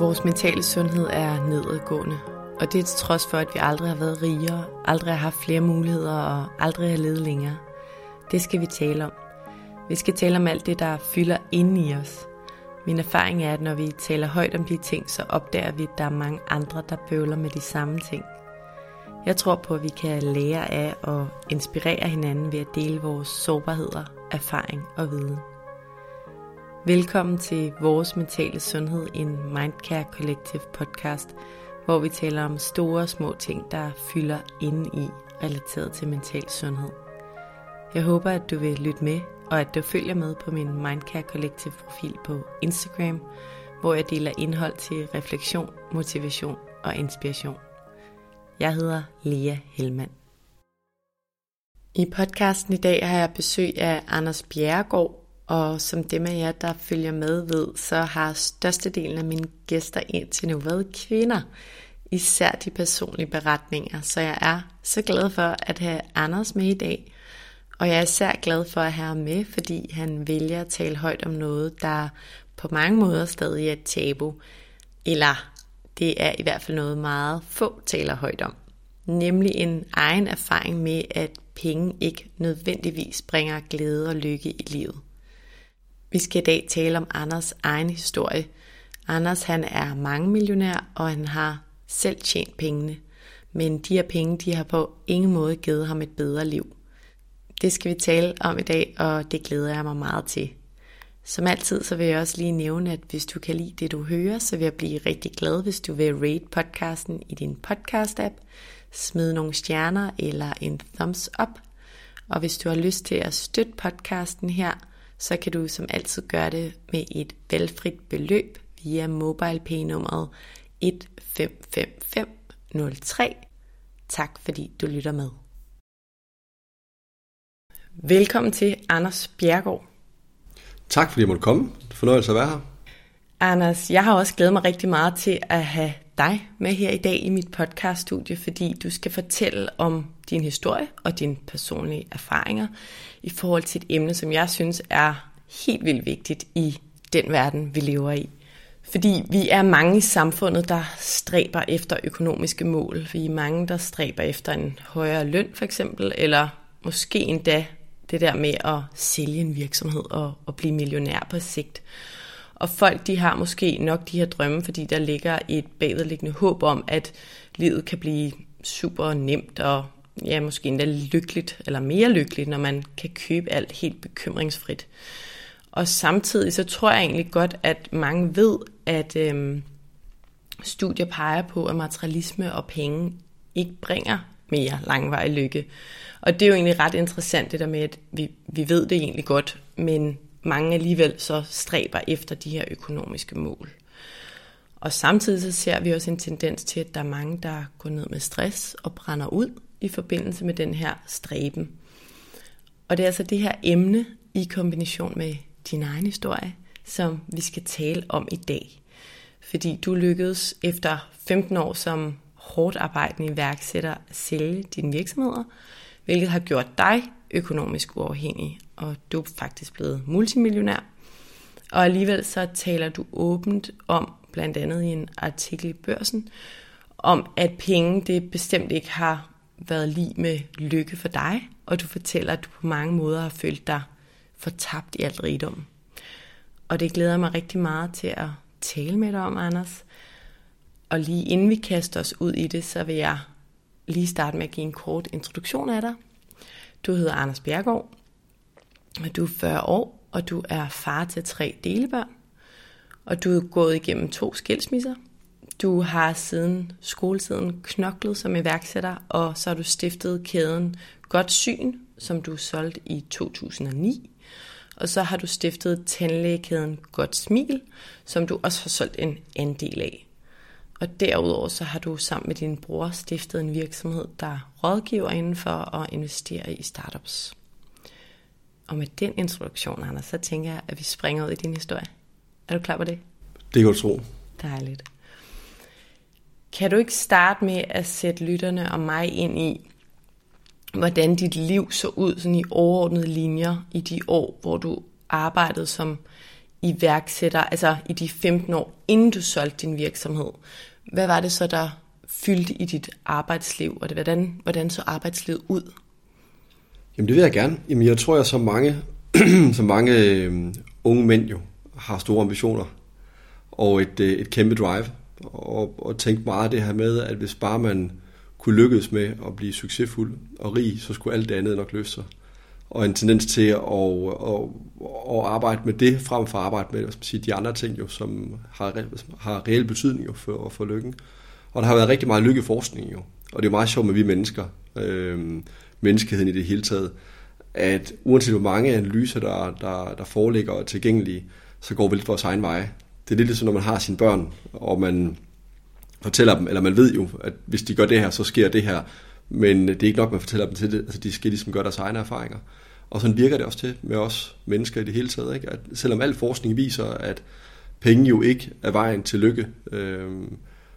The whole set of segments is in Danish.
Vores mentale sundhed er nedadgående, og det er til trods for, at vi aldrig har været rigere, aldrig har haft flere muligheder og aldrig har levet længere. Det skal vi tale om. Vi skal tale om alt det, der fylder inde i os. Min erfaring er, at når vi taler højt om de ting, så opdager vi, at der er mange andre, der bøvler med de samme ting. Jeg tror på, at vi kan lære af og inspirere hinanden ved at dele vores sårbarheder, erfaring og viden. Velkommen til Vores Mentale Sundhed, en Mindcare Collective podcast, hvor vi taler om store og små ting, der fylder inde i relateret til mental sundhed. Jeg håber, at du vil lytte med, og at du følger med på min Mindcare Collective profil på Instagram, hvor jeg deler indhold til refleksion, motivation og inspiration. Jeg hedder Lea Helmand. I podcasten i dag har jeg besøg af Anders Bjerregaard, og som dem af jer, der følger med ved, så har størstedelen af mine gæster indtil nu været kvinder. Især de personlige beretninger. Så jeg er så glad for at have Anders med i dag. Og jeg er især glad for at have ham med, fordi han vælger at tale højt om noget, der på mange måder stadig er et tabu. Eller det er i hvert fald noget meget få taler højt om. Nemlig en egen erfaring med, at penge ikke nødvendigvis bringer glæde og lykke i livet. Vi skal i dag tale om Anders egen historie. Anders han er mange millionær, og han har selv tjent pengene. Men de her penge, de har på ingen måde givet ham et bedre liv. Det skal vi tale om i dag, og det glæder jeg mig meget til. Som altid, så vil jeg også lige nævne, at hvis du kan lide det, du hører, så vil jeg blive rigtig glad, hvis du vil rate podcasten i din podcast-app, smide nogle stjerner eller en thumbs up. Og hvis du har lyst til at støtte podcasten her, så kan du som altid gøre det med et valgfrit beløb via MobilePay-nummeret 155503. Tak fordi du lytter med. Velkommen til Anders Bjergård. Tak fordi jeg måtte komme. Fornøjelse at være her. Anders, jeg har også glædet mig rigtig meget til at have dig med her i dag i mit podcaststudie, fordi du skal fortælle om din historie og dine personlige erfaringer i forhold til et emne, som jeg synes er helt vildt vigtigt i den verden, vi lever i. Fordi vi er mange i samfundet, der stræber efter økonomiske mål. Vi er mange, der stræber efter en højere løn for eksempel, eller måske endda det der med at sælge en virksomhed og, og blive millionær på sigt. Og folk de har måske nok de her drømme, fordi der ligger et bagvedliggende håb om, at livet kan blive super nemt og ja, måske endda lykkeligt, eller mere lykkeligt, når man kan købe alt helt bekymringsfrit. Og samtidig så tror jeg egentlig godt, at mange ved, at øhm, studier peger på, at materialisme og penge ikke bringer mere langvarig lykke. Og det er jo egentlig ret interessant det der med, at vi, vi ved det egentlig godt, men mange alligevel så stræber efter de her økonomiske mål. Og samtidig så ser vi også en tendens til, at der er mange, der går ned med stress og brænder ud i forbindelse med den her stræben. Og det er altså det her emne i kombination med din egen historie, som vi skal tale om i dag. Fordi du lykkedes efter 15 år som hårdt arbejdende iværksætter at sælge dine virksomheder, hvilket har gjort dig økonomisk uafhængig, og du er faktisk blevet multimillionær. Og alligevel så taler du åbent om, blandt andet i en artikel i børsen, om at penge det bestemt ikke har været lige med lykke for dig, og du fortæller, at du på mange måder har følt dig fortabt i alt rigdom. Og det glæder mig rigtig meget til at tale med dig om, Anders. Og lige inden vi kaster os ud i det, så vil jeg lige starte med at give en kort introduktion af dig. Du hedder Anders Bjergård, du er 40 år, og du er far til tre delebørn. Og du er gået igennem to skilsmisser. Du har siden skoletiden knoklet som iværksætter, og så har du stiftet kæden Godt Syn, som du solgte i 2009. Og så har du stiftet tandlægekæden Godt Smil, som du også har solgt en andel af. Og derudover så har du sammen med din bror stiftet en virksomhed, der rådgiver inden for at investere i startups. Og med den introduktion, Anders, så tænker jeg, at vi springer ud i din historie. Er du klar på det? Det kan du tro. Dejligt. Kan du ikke starte med at sætte lytterne og mig ind i, hvordan dit liv så ud sådan i overordnede linjer i de år, hvor du arbejdede som iværksætter, altså i de 15 år, inden du solgte din virksomhed. Hvad var det så, der fyldte i dit arbejdsliv, og det, hvordan, hvordan så arbejdslivet ud? Jamen det vil jeg gerne. Jamen jeg tror, jeg så mange, så mange øh, unge mænd jo har store ambitioner og et, øh, et kæmpe drive. Og, og tænke meget det her med, at hvis bare man kunne lykkes med at blive succesfuld og rig, så skulle alt det andet nok løse sig. Og en tendens til at, at, at arbejde med det, frem for at arbejde med hvad skal man sige, de andre ting, jo, som har, har reel betydning jo, for, for lykken. Og der har været rigtig meget lykkeforskning jo. Og det er meget sjovt med vi mennesker, øh, menneskeheden i det hele taget, at uanset hvor mange analyser, der, der, der foreligger og er tilgængelige, så går vi lidt vores egen vej. Det er lidt ligesom, når man har sine børn, og man fortæller dem, eller man ved jo, at hvis de gør det her, så sker det her. Men det er ikke nok, man fortæller dem til det. Altså, de skal ligesom gøre deres egne erfaringer. Og sådan virker det også til med os mennesker i det hele taget. Ikke? At selvom al forskning viser, at penge jo ikke er vejen til lykke, øh,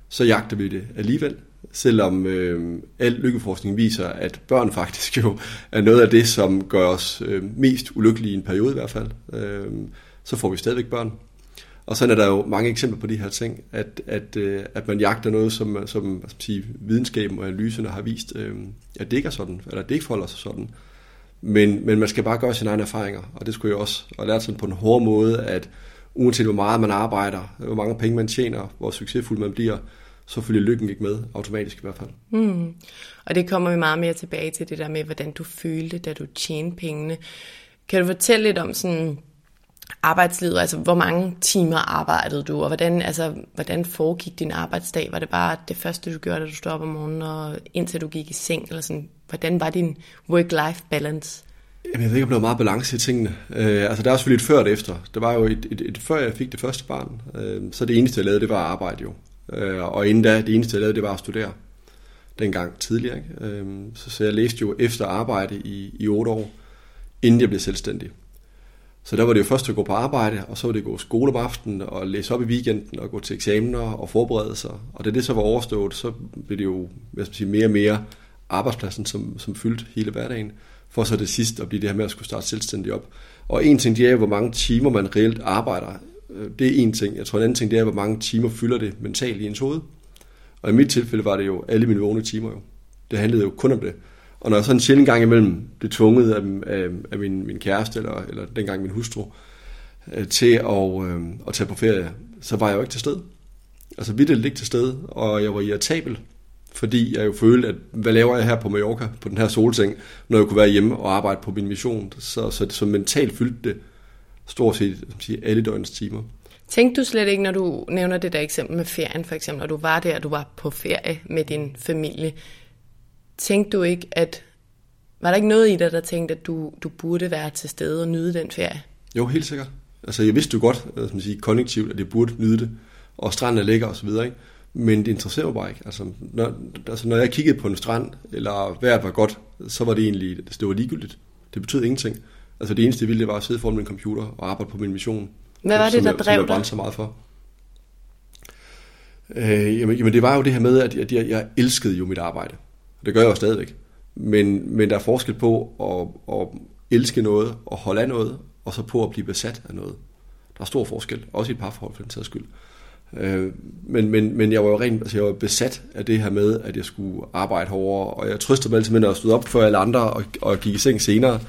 så jagter vi det alligevel. Selvom øh, al lykkeforskning viser, at børn faktisk jo er noget af det, som gør os øh, mest ulykkelige i en periode i hvert fald, øh, så får vi stadigvæk børn. Og sådan er der jo mange eksempler på de her ting, at, at, øh, at man jagter noget, som, som hvad skal sige, videnskaben og analyserne har vist, øh, at det ikke er sådan, eller at det ikke forholder sig sådan. Men, men man skal bare gøre sine egne erfaringer, og det skulle jeg også, og lære sådan på en hård måde, at uanset hvor meget man arbejder, hvor mange penge man tjener, hvor succesfuld man bliver, så følger lykken ikke med, automatisk i hvert fald. Mm. Og det kommer vi meget mere tilbage til, det der med, hvordan du følte, da du tjente pengene. Kan du fortælle lidt om sådan arbejdslivet, altså hvor mange timer arbejdede du, og hvordan, altså, hvordan foregik din arbejdsdag? Var det bare det første, du gjorde, da du stod op om morgenen, og indtil du gik i seng, eller sådan, hvordan var din work-life balance? Jamen, jeg ved ikke, om der var meget balance i tingene. Øh, altså, der er selvfølgelig et før og et efter. Det var jo et, et, et, før jeg fik det første barn, øh, så det eneste, jeg lavede, det var at arbejde jo. Øh, og inden da, det eneste, jeg lavede, det var at studere. Dengang tidligere. Ikke? Øh, så, så jeg læste jo efter arbejde i, i otte år, inden jeg blev selvstændig. Så der var det jo først at gå på arbejde, og så var det at gå skole om aftenen, og læse op i weekenden, og gå til eksamener og forberede sig. Og da det så var overstået, så blev det jo hvad skal man sige, mere og mere arbejdspladsen, som, som fyldte hele hverdagen, for så det sidste at blive det her med at skulle starte selvstændig op. Og en ting, det er hvor mange timer man reelt arbejder. Øh, det er en ting. Jeg tror, en anden ting, det er, hvor mange timer fylder det mentalt i ens hoved. Og i mit tilfælde var det jo alle mine vågne timer jo. Det handlede jo kun om det. Og når jeg sådan en sjældent gang imellem blev tvunget af, af, af min, min kæreste, eller, eller dengang min hustru, øh, til at, øh, at tage på ferie, så var jeg jo ikke til sted. Altså vidt ikke til sted, og jeg var irritabel, fordi jeg jo følte, at hvad laver jeg her på Mallorca, på den her solseng, når jeg kunne være hjemme og arbejde på min mission. Så, så, så mentalt fyldte det stort set sige, alle døgnets timer. Tænkte du slet ikke, når du nævner det der eksempel med ferien, for eksempel, når du var der, du var på ferie med din familie, Tænkte du ikke, at... Var der ikke noget i dig, der tænkte, at du, du burde være til stede og nyde den ferie? Jo, helt sikkert. Altså, jeg vidste jo godt, at man sige, konnektivt, at jeg burde nyde det. Og stranden er lækker og så videre, ikke? Men det interesserer mig bare ikke. Altså når, altså, når jeg kiggede på en strand, eller vejret var godt, så var det egentlig, det var ligegyldigt. Det betød ingenting. Altså det eneste, jeg ville, det var at sidde foran min computer og arbejde på min mission. Hvad var det, der drev dig? så meget for. Øh, jamen, jamen, det var jo det her med, at jeg, jeg, jeg elskede jo mit arbejde. Det gør jeg jo stadigvæk. Men, men der er forskel på at, at elske noget og holde af noget, og så på at blive besat af noget. Der er stor forskel, også i et parforhold for den sags skyld. Øh, men, men, men jeg var jo rent, altså jeg var besat af det her med, at jeg skulle arbejde hårdere, og jeg trøstede mig altid med, når jeg stod op for alle andre og, og gik i seng senere,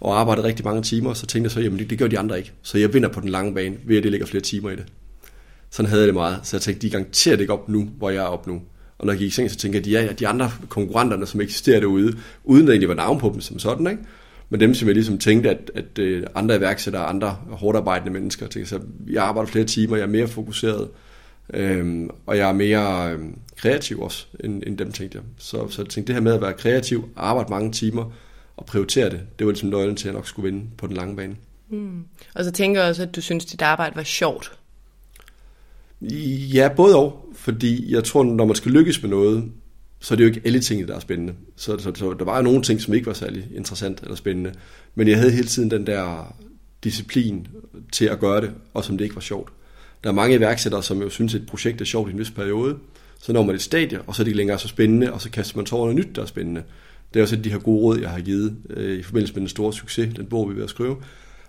og arbejdede rigtig mange timer, så tænkte jeg så, jamen det, det gør de andre ikke. Så jeg vinder på den lange bane, ved at det ligger flere timer i det. Sådan havde jeg det meget. Så jeg tænkte, de garanterer det ikke op nu, hvor jeg er op nu. Og når jeg gik i seng, så tænkte jeg, at de, ja, de andre konkurrenterne, som eksisterer derude, uden at egentlig var navn på dem som sådan, ikke? Men dem, som jeg ligesom tænkte, at, at øh, andre iværksættere, andre hårdt arbejdende mennesker, tænkte så, jeg arbejder flere timer, jeg er mere fokuseret, Øhm, og jeg er mere øhm, kreativ også, end, end dem tænkte jeg. Så, så jeg tænkte, det her med at være kreativ, arbejde mange timer og prioritere det, det var ligesom nøglen til, at jeg nok skulle vinde på den lange bane. Mm. Og så tænker jeg også, at du synes, at dit arbejde var sjovt. Ja, både og. Fordi jeg tror, når man skal lykkes med noget, så er det jo ikke alle ting, der er spændende. Så, så, så der var jo nogle ting, som ikke var særlig interessant eller spændende. Men jeg havde hele tiden den der disciplin til at gøre det, og som det ikke var sjovt. Der er mange iværksættere, som jo synes, at et projekt er sjovt i en vis periode. Så når man et stadie, og så er det ikke længere så spændende, og så kaster man sig over noget nyt, der er spændende. Det er også de her gode råd, jeg har givet øh, i forbindelse med den store succes, den bog, vi er ved at skrive.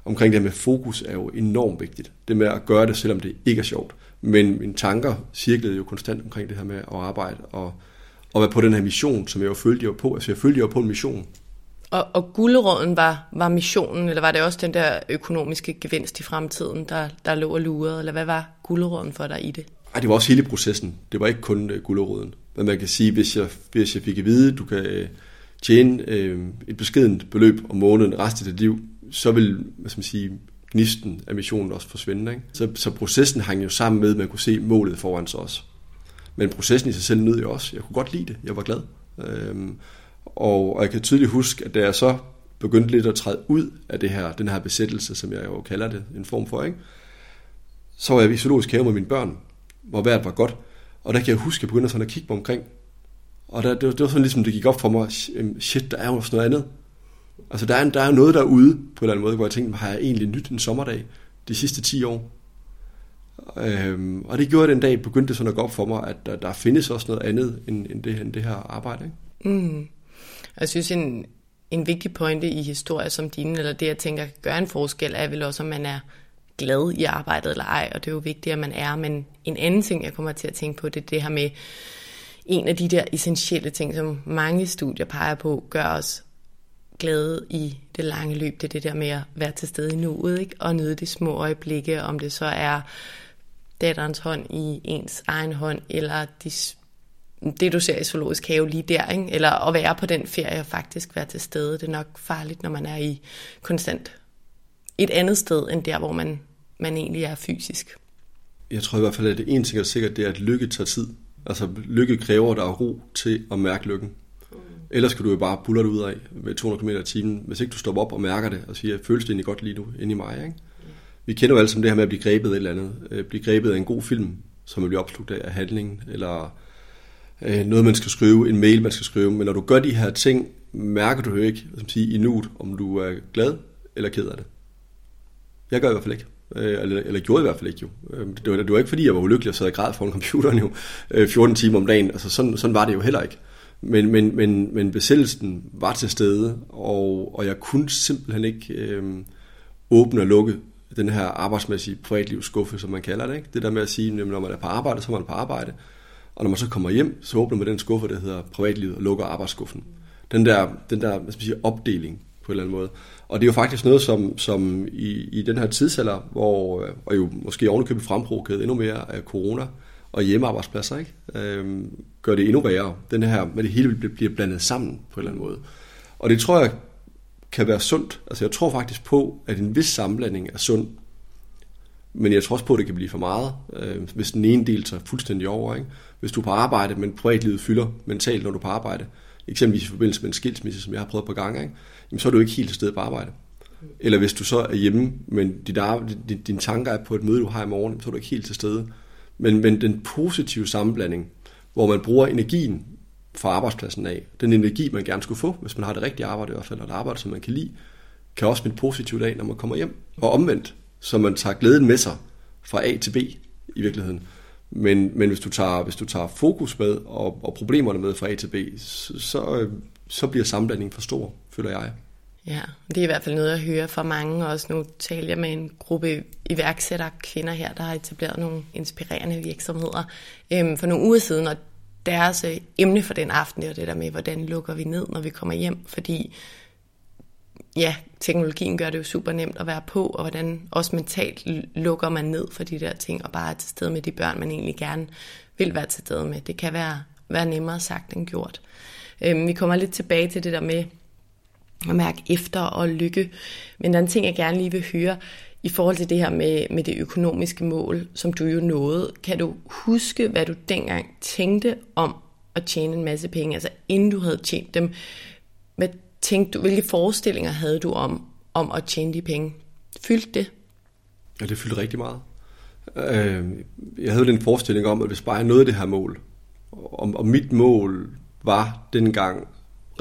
Omkring det med fokus er jo enormt vigtigt. Det med at gøre det, selvom det ikke er sjovt. Men mine tanker cirklede jo konstant omkring det her med at arbejde og, og være på den her mission, som jeg jo følte, jeg var på. Altså jeg følte, jeg var på en mission. Og, og guldråden var, var missionen, eller var det også den der økonomiske gevinst i fremtiden, der, der lå og lurede, eller hvad var guldråden for dig i det? Ej, det var også hele processen. Det var ikke kun uh, guldråden. Men man kan sige, hvis jeg, hvis jeg fik at vide, du kan uh, tjene øh, et beskedent beløb om måneden resten af dit liv, så vil hvad skal man sige, gnisten af missionen også forsvinde. Ikke? Så, så processen hang jo sammen med, at man kunne se målet foran sig også. Men processen i sig selv nød jeg også. Jeg kunne godt lide det. Jeg var glad. Øhm, og, og jeg kan tydeligt huske, at da jeg så begyndte lidt at træde ud af det her, den her besættelse, som jeg jo kalder det, en form for, ikke? så var jeg i zoologisk have med mine børn, hvor vejret var godt. Og der kan jeg huske, at jeg begyndte sådan at kigge mig omkring. Og der, det, var, det var sådan ligesom, det gik op for mig, øhm, shit, der er jo også noget andet. Altså der er, der er noget derude på en eller anden måde, hvor jeg tænkte, har jeg egentlig nyt en sommerdag de sidste 10 år? Øhm, og det gjorde den dag, begyndte sådan at gå op for mig, at der, der findes også noget andet end, end, det, end det her arbejde. Ikke? Mm. Jeg synes, en, en vigtig pointe i historier som dine, eller det, jeg tænker kan gøre en forskel, er vel også, om man er glad i arbejdet eller ej, og det er jo vigtigt, at man er. Men en anden ting, jeg kommer til at tænke på, det er det her med en af de der essentielle ting, som mange studier peger på, gør os glade i det lange løb. Det er det der med at være til stede i nuet, ikke? og nyde de små øjeblikke, om det så er datterens hånd i ens egen hånd, eller de, det du ser i zoologisk have lige der, ikke? eller at være på den ferie og faktisk være til stede. Det er nok farligt, når man er i konstant et andet sted, end der, hvor man, man egentlig er fysisk. Jeg tror i hvert fald, at det ene ting er sikkert, det er, at lykke tager tid. Altså lykke kræver, at der er ro til at mærke lykken. Ellers skal du jo bare pulle dig ud af med 200 km i timen, hvis ikke du stopper op og mærker det og siger, føles det egentlig godt lige nu inde i mig. Ikke? Vi kender jo alle sammen det her med at blive grebet af et eller andet. Øh, blive grebet af en god film, som man bliver opslugt af handlingen, eller øh, noget, man skal skrive, en mail, man skal skrive. Men når du gør de her ting, mærker du jo ikke som sige, i nuet, om du er glad eller ked af det. Jeg gør i hvert fald ikke. Øh, eller, eller gjorde i hvert fald ikke jo. Øhm, det var, det var ikke fordi, jeg var ulykkelig og sad og græd foran computeren jo øh, 14 timer om dagen. Altså sådan, sådan var det jo heller ikke. Men, men, men, men besættelsen var til stede, og, og jeg kunne simpelthen ikke øh, åbne og lukke den her arbejdsmæssige privatlivsskuffe, som man kalder det. Ikke? Det der med at sige, at når man er på arbejde, så er man på arbejde. Og når man så kommer hjem, så åbner man den skuffe, der hedder privatlivet, og lukker arbejdsskuffen. Den der, den der hvad skal man sige, opdeling på en eller anden måde. Og det er jo faktisk noget, som, som i, i den her tidsalder, hvor, og jo måske ovenikøbet fremprovokeret endnu mere af corona, og hjemmearbejdspladser, ikke? Øhm, gør det endnu værre. Den her, med det hele bliver blandet sammen på en eller anden måde. Og det tror jeg kan være sundt. Altså jeg tror faktisk på, at en vis sammenblanding er sund. Men jeg tror også på, at det kan blive for meget, øh, hvis den ene del tager fuldstændig over. Ikke? Hvis du er på arbejde, men privatlivet fylder mentalt, når du er på arbejde, eksempelvis i forbindelse med en skilsmisse, som jeg har prøvet på gang, ikke? Jamen, så er du ikke helt til stede på arbejde. Eller hvis du så er hjemme, men dit, din, dine tanker er på et møde, du har i morgen, så er du ikke helt til stede. Men, men den positive sammenblanding, hvor man bruger energien fra arbejdspladsen af, den energi, man gerne skulle få, hvis man har det rigtige arbejde i hvert fald, og et arbejde, som man kan lide, kan også smitte positivt dag, når man kommer hjem. Og omvendt, så man tager glæden med sig fra A til B i virkeligheden. Men, men hvis, du tager, hvis du tager fokus med og, og problemerne med fra A til B, så, så, øh, så bliver sammenblandingen for stor, føler jeg. Ja, det er i hvert fald noget, jeg hører fra mange. Også nu taler jeg med en gruppe iværksættere kvinder her, der har etableret nogle inspirerende virksomheder øhm, for nogle uger siden, og deres øh, emne for den aften, det er det der med, hvordan lukker vi ned, når vi kommer hjem, fordi ja, teknologien gør det jo super nemt at være på, og hvordan også mentalt lukker man ned for de der ting, og bare er til stede med de børn, man egentlig gerne vil være til stede med. Det kan være, være nemmere sagt end gjort. Øhm, vi kommer lidt tilbage til det der med, at mærke efter og lykke. Men der er en ting, jeg gerne lige vil høre. I forhold til det her med, med det økonomiske mål, som du jo nåede, kan du huske, hvad du dengang tænkte om at tjene en masse penge, altså inden du havde tjent dem? Hvad tænkte du, hvilke forestillinger havde du om, om at tjene de penge? Fyldte det? Ja, det fyldte rigtig meget. Øh, jeg havde den forestilling om, at hvis bare jeg nåede det her mål, og, og mit mål var dengang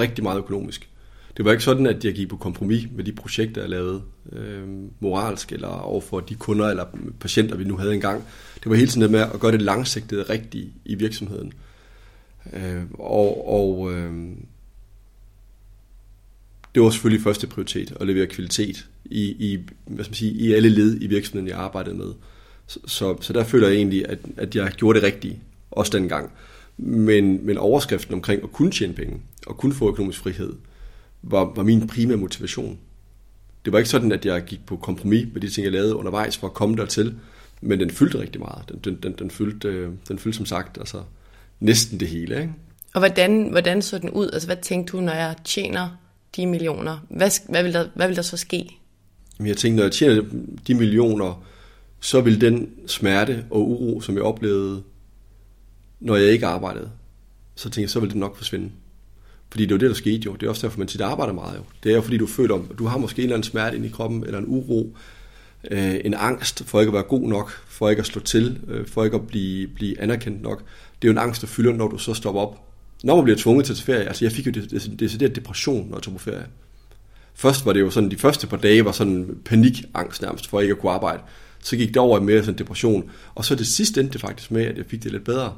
rigtig meget økonomisk. Det var ikke sådan, at jeg gik på kompromis med de projekter, jeg lavede øh, moralsk, eller overfor de kunder eller patienter, vi nu havde engang. Det var hele tiden det med at gøre det langsigtede rigtigt i virksomheden. Øh, og og øh, det var selvfølgelig første prioritet, at levere kvalitet i, i, hvad skal man sige, i alle led i virksomheden, jeg arbejdede med. Så, så, så der føler jeg egentlig, at, at jeg gjorde det rigtige, også dengang. Men, men overskriften omkring at kunne tjene penge, og kunne få økonomisk frihed, var, var min primære motivation. Det var ikke sådan, at jeg gik på kompromis med de ting, jeg lavede undervejs for at komme dertil, men den fyldte rigtig meget. Den, den, den, den, fyldte, den fyldte som sagt altså, næsten det hele. Ikke? Og hvordan, hvordan så den ud? Altså, hvad tænkte du, når jeg tjener de millioner? Hvad, hvad, vil, der, hvad vil der så ske? Jeg tænkte, når jeg tjener de millioner, så vil den smerte og uro, som jeg oplevede, når jeg ikke arbejdede, så tænkte jeg, så vil det nok forsvinde. Fordi det er jo det, der skete jo. Det er også derfor, man tit arbejder meget jo. Det er jo fordi, du føler, at du har måske en eller anden smerte ind i kroppen, eller en uro, øh, en angst for ikke at være god nok, for ikke at slå til, øh, for ikke at blive, blive anerkendt nok. Det er jo en angst, der fylder, når du så stopper op. Når man bliver tvunget til at tage ferie, altså jeg fik jo decideret depression, når jeg tog på ferie. Først var det jo sådan, de første par dage var sådan panikangst nærmest, for ikke at kunne arbejde. Så gik det over i mere sådan depression. Og så det sidste endte det faktisk med, at jeg fik det lidt bedre.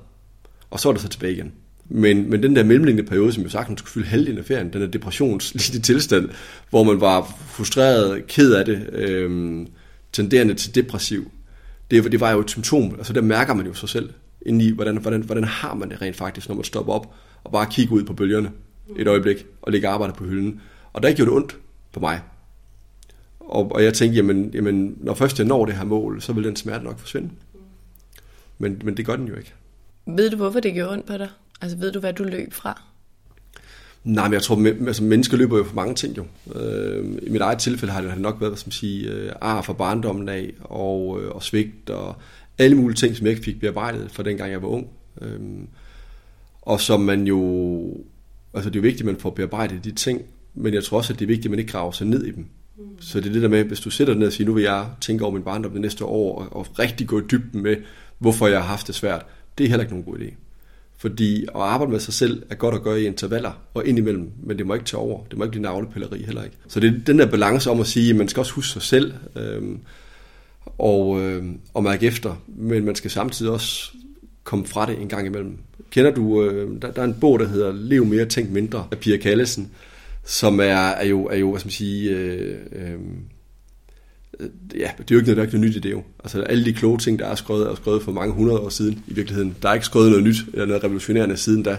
Og så var det så tilbage igen. Men, men den der mellemliggende periode, som jeg sagtens skulle fylde halvdelen af ferien, den der depressionslige tilstand, hvor man var frustreret, ked af det, øhm, tenderende til depressiv, det, det var jo et symptom. Altså der mærker man jo sig selv ind i, hvordan, hvordan, hvordan har man det rent faktisk, når man stopper op og bare kigger ud på bølgerne et øjeblik og lægger arbejdet på hylden. Og der gjorde det ondt på mig. Og, og jeg tænkte, jamen, jamen, når først jeg når det her mål, så vil den smerte nok forsvinde. Men, men det gør den jo ikke. Ved du, hvorfor det gjorde ondt på dig? Altså ved du, hvad du løb fra? Nej, men jeg tror, altså, mennesker løber jo for mange ting jo. Øh, I mit eget tilfælde har det nok været, man sige, øh, ar fra barndommen af, og, øh, og svigt, og alle mulige ting, som jeg ikke fik bearbejdet fra dengang jeg var ung. Øh, og som man jo, altså det er jo vigtigt, at man får bearbejdet de ting, men jeg tror også, at det er vigtigt, at man ikke graver sig ned i dem. Mm. Så det er det der med, hvis du sætter dig ned og siger, nu vil jeg tænke over min barndom det næste år, og, og rigtig gå i dybden med, hvorfor jeg har haft det svært, det er heller ikke nogen god idé. Fordi at arbejde med sig selv er godt at gøre i intervaller og indimellem, men det må ikke tage over. Det må ikke blive navlepilleri heller ikke. Så det er den der balance om at sige, at man skal også huske sig selv øh, og, øh, og mærke efter, men man skal samtidig også komme fra det en gang imellem. Kender du, øh, der, der er en bog, der hedder Lev mere, tænk mindre af Pia Kallesen, som er, er, jo, er jo, hvad skal man sige, øh, øh, ja, det er jo ikke noget, der er ikke noget nyt i det jo. Altså alle de kloge ting, der er skrevet, er skrevet for mange hundrede år siden i virkeligheden. Der er ikke skrevet noget nyt eller noget revolutionerende siden da.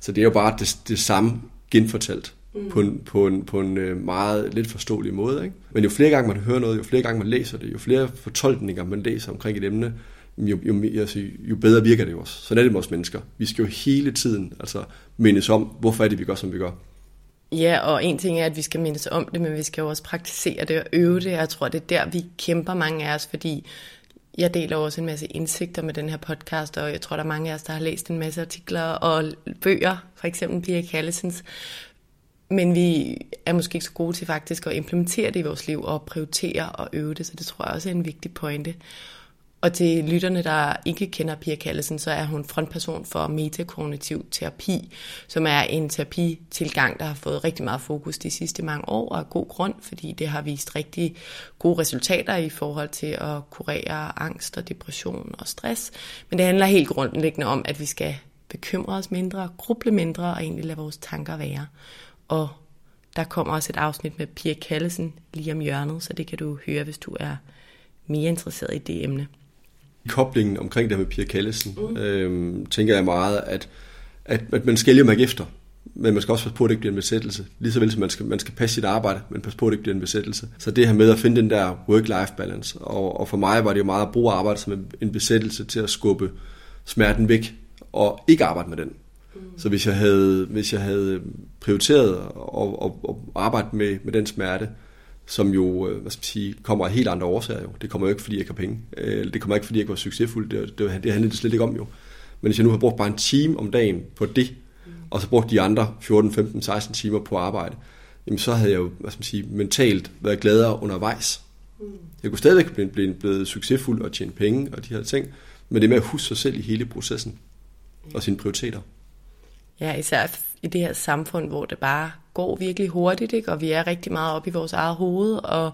Så det er jo bare det, det samme genfortalt mm. på en, på en, på en øh, meget lidt forståelig måde. Ikke? Men jo flere gange man hører noget, jo flere gange man læser det, jo flere fortolkninger man læser omkring et emne, jo, jo, altså, jo bedre virker det jo også. Sådan er det med os mennesker. Vi skal jo hele tiden altså, mindes om, hvorfor er det, vi gør, som vi gør. Ja, og en ting er, at vi skal mindes om det, men vi skal jo også praktisere det og øve det. Jeg tror, det er der, vi kæmper mange af os, fordi jeg deler også en masse indsigter med den her podcast, og jeg tror, der er mange af os, der har læst en masse artikler og bøger, for eksempel Pia Kallesens. Men vi er måske ikke så gode til faktisk at implementere det i vores liv og prioritere og øve det, så det tror jeg også er en vigtig pointe. Og til lytterne, der ikke kender Pia Kallesen, så er hun frontperson for metakognitiv terapi, som er en terapitilgang, der har fået rigtig meget fokus de sidste mange år, og af god grund, fordi det har vist rigtig gode resultater i forhold til at kurere angst og depression og stress. Men det handler helt grundlæggende om, at vi skal bekymre os mindre, gruble mindre og egentlig lade vores tanker være. Og der kommer også et afsnit med Pia Kallesen lige om hjørnet, så det kan du høre, hvis du er mere interesseret i det emne koblingen omkring det med Pia Kallesen, mm. øhm, tænker jeg meget, at, at, at man skal jo mærke efter, men man skal også passe på, at det ikke bliver en besættelse. Lige så vel som man skal, man skal passe sit arbejde, men passe på, at det ikke bliver en besættelse. Så det her med at finde den der work-life balance, og, og for mig var det jo meget at bruge arbejde som en besættelse til at skubbe smerten væk, og ikke arbejde med den. Mm. Så hvis jeg havde, hvis jeg havde prioriteret at, at, at arbejde med, med den smerte, som jo øh, hvad skal man sige, kommer af helt andre årsager. Jo. Det kommer jo ikke, fordi jeg ikke har penge. Øh, det kommer ikke, fordi jeg ikke var succesfuld. Det, det, det handler det slet ikke om jo. Men hvis jeg nu har brugt bare en time om dagen på det, og så brugt de andre 14, 15, 16 timer på arbejde, jamen så havde jeg jo hvad skal man sige, mentalt været gladere undervejs. Jeg kunne stadigvæk blive, blive blevet succesfuld og tjene penge og de her ting, men det med at huske sig selv i hele processen og sine prioriteter. Ja, især i det her samfund, hvor det bare går virkelig hurtigt, ikke? og vi er rigtig meget oppe i vores eget hoved, og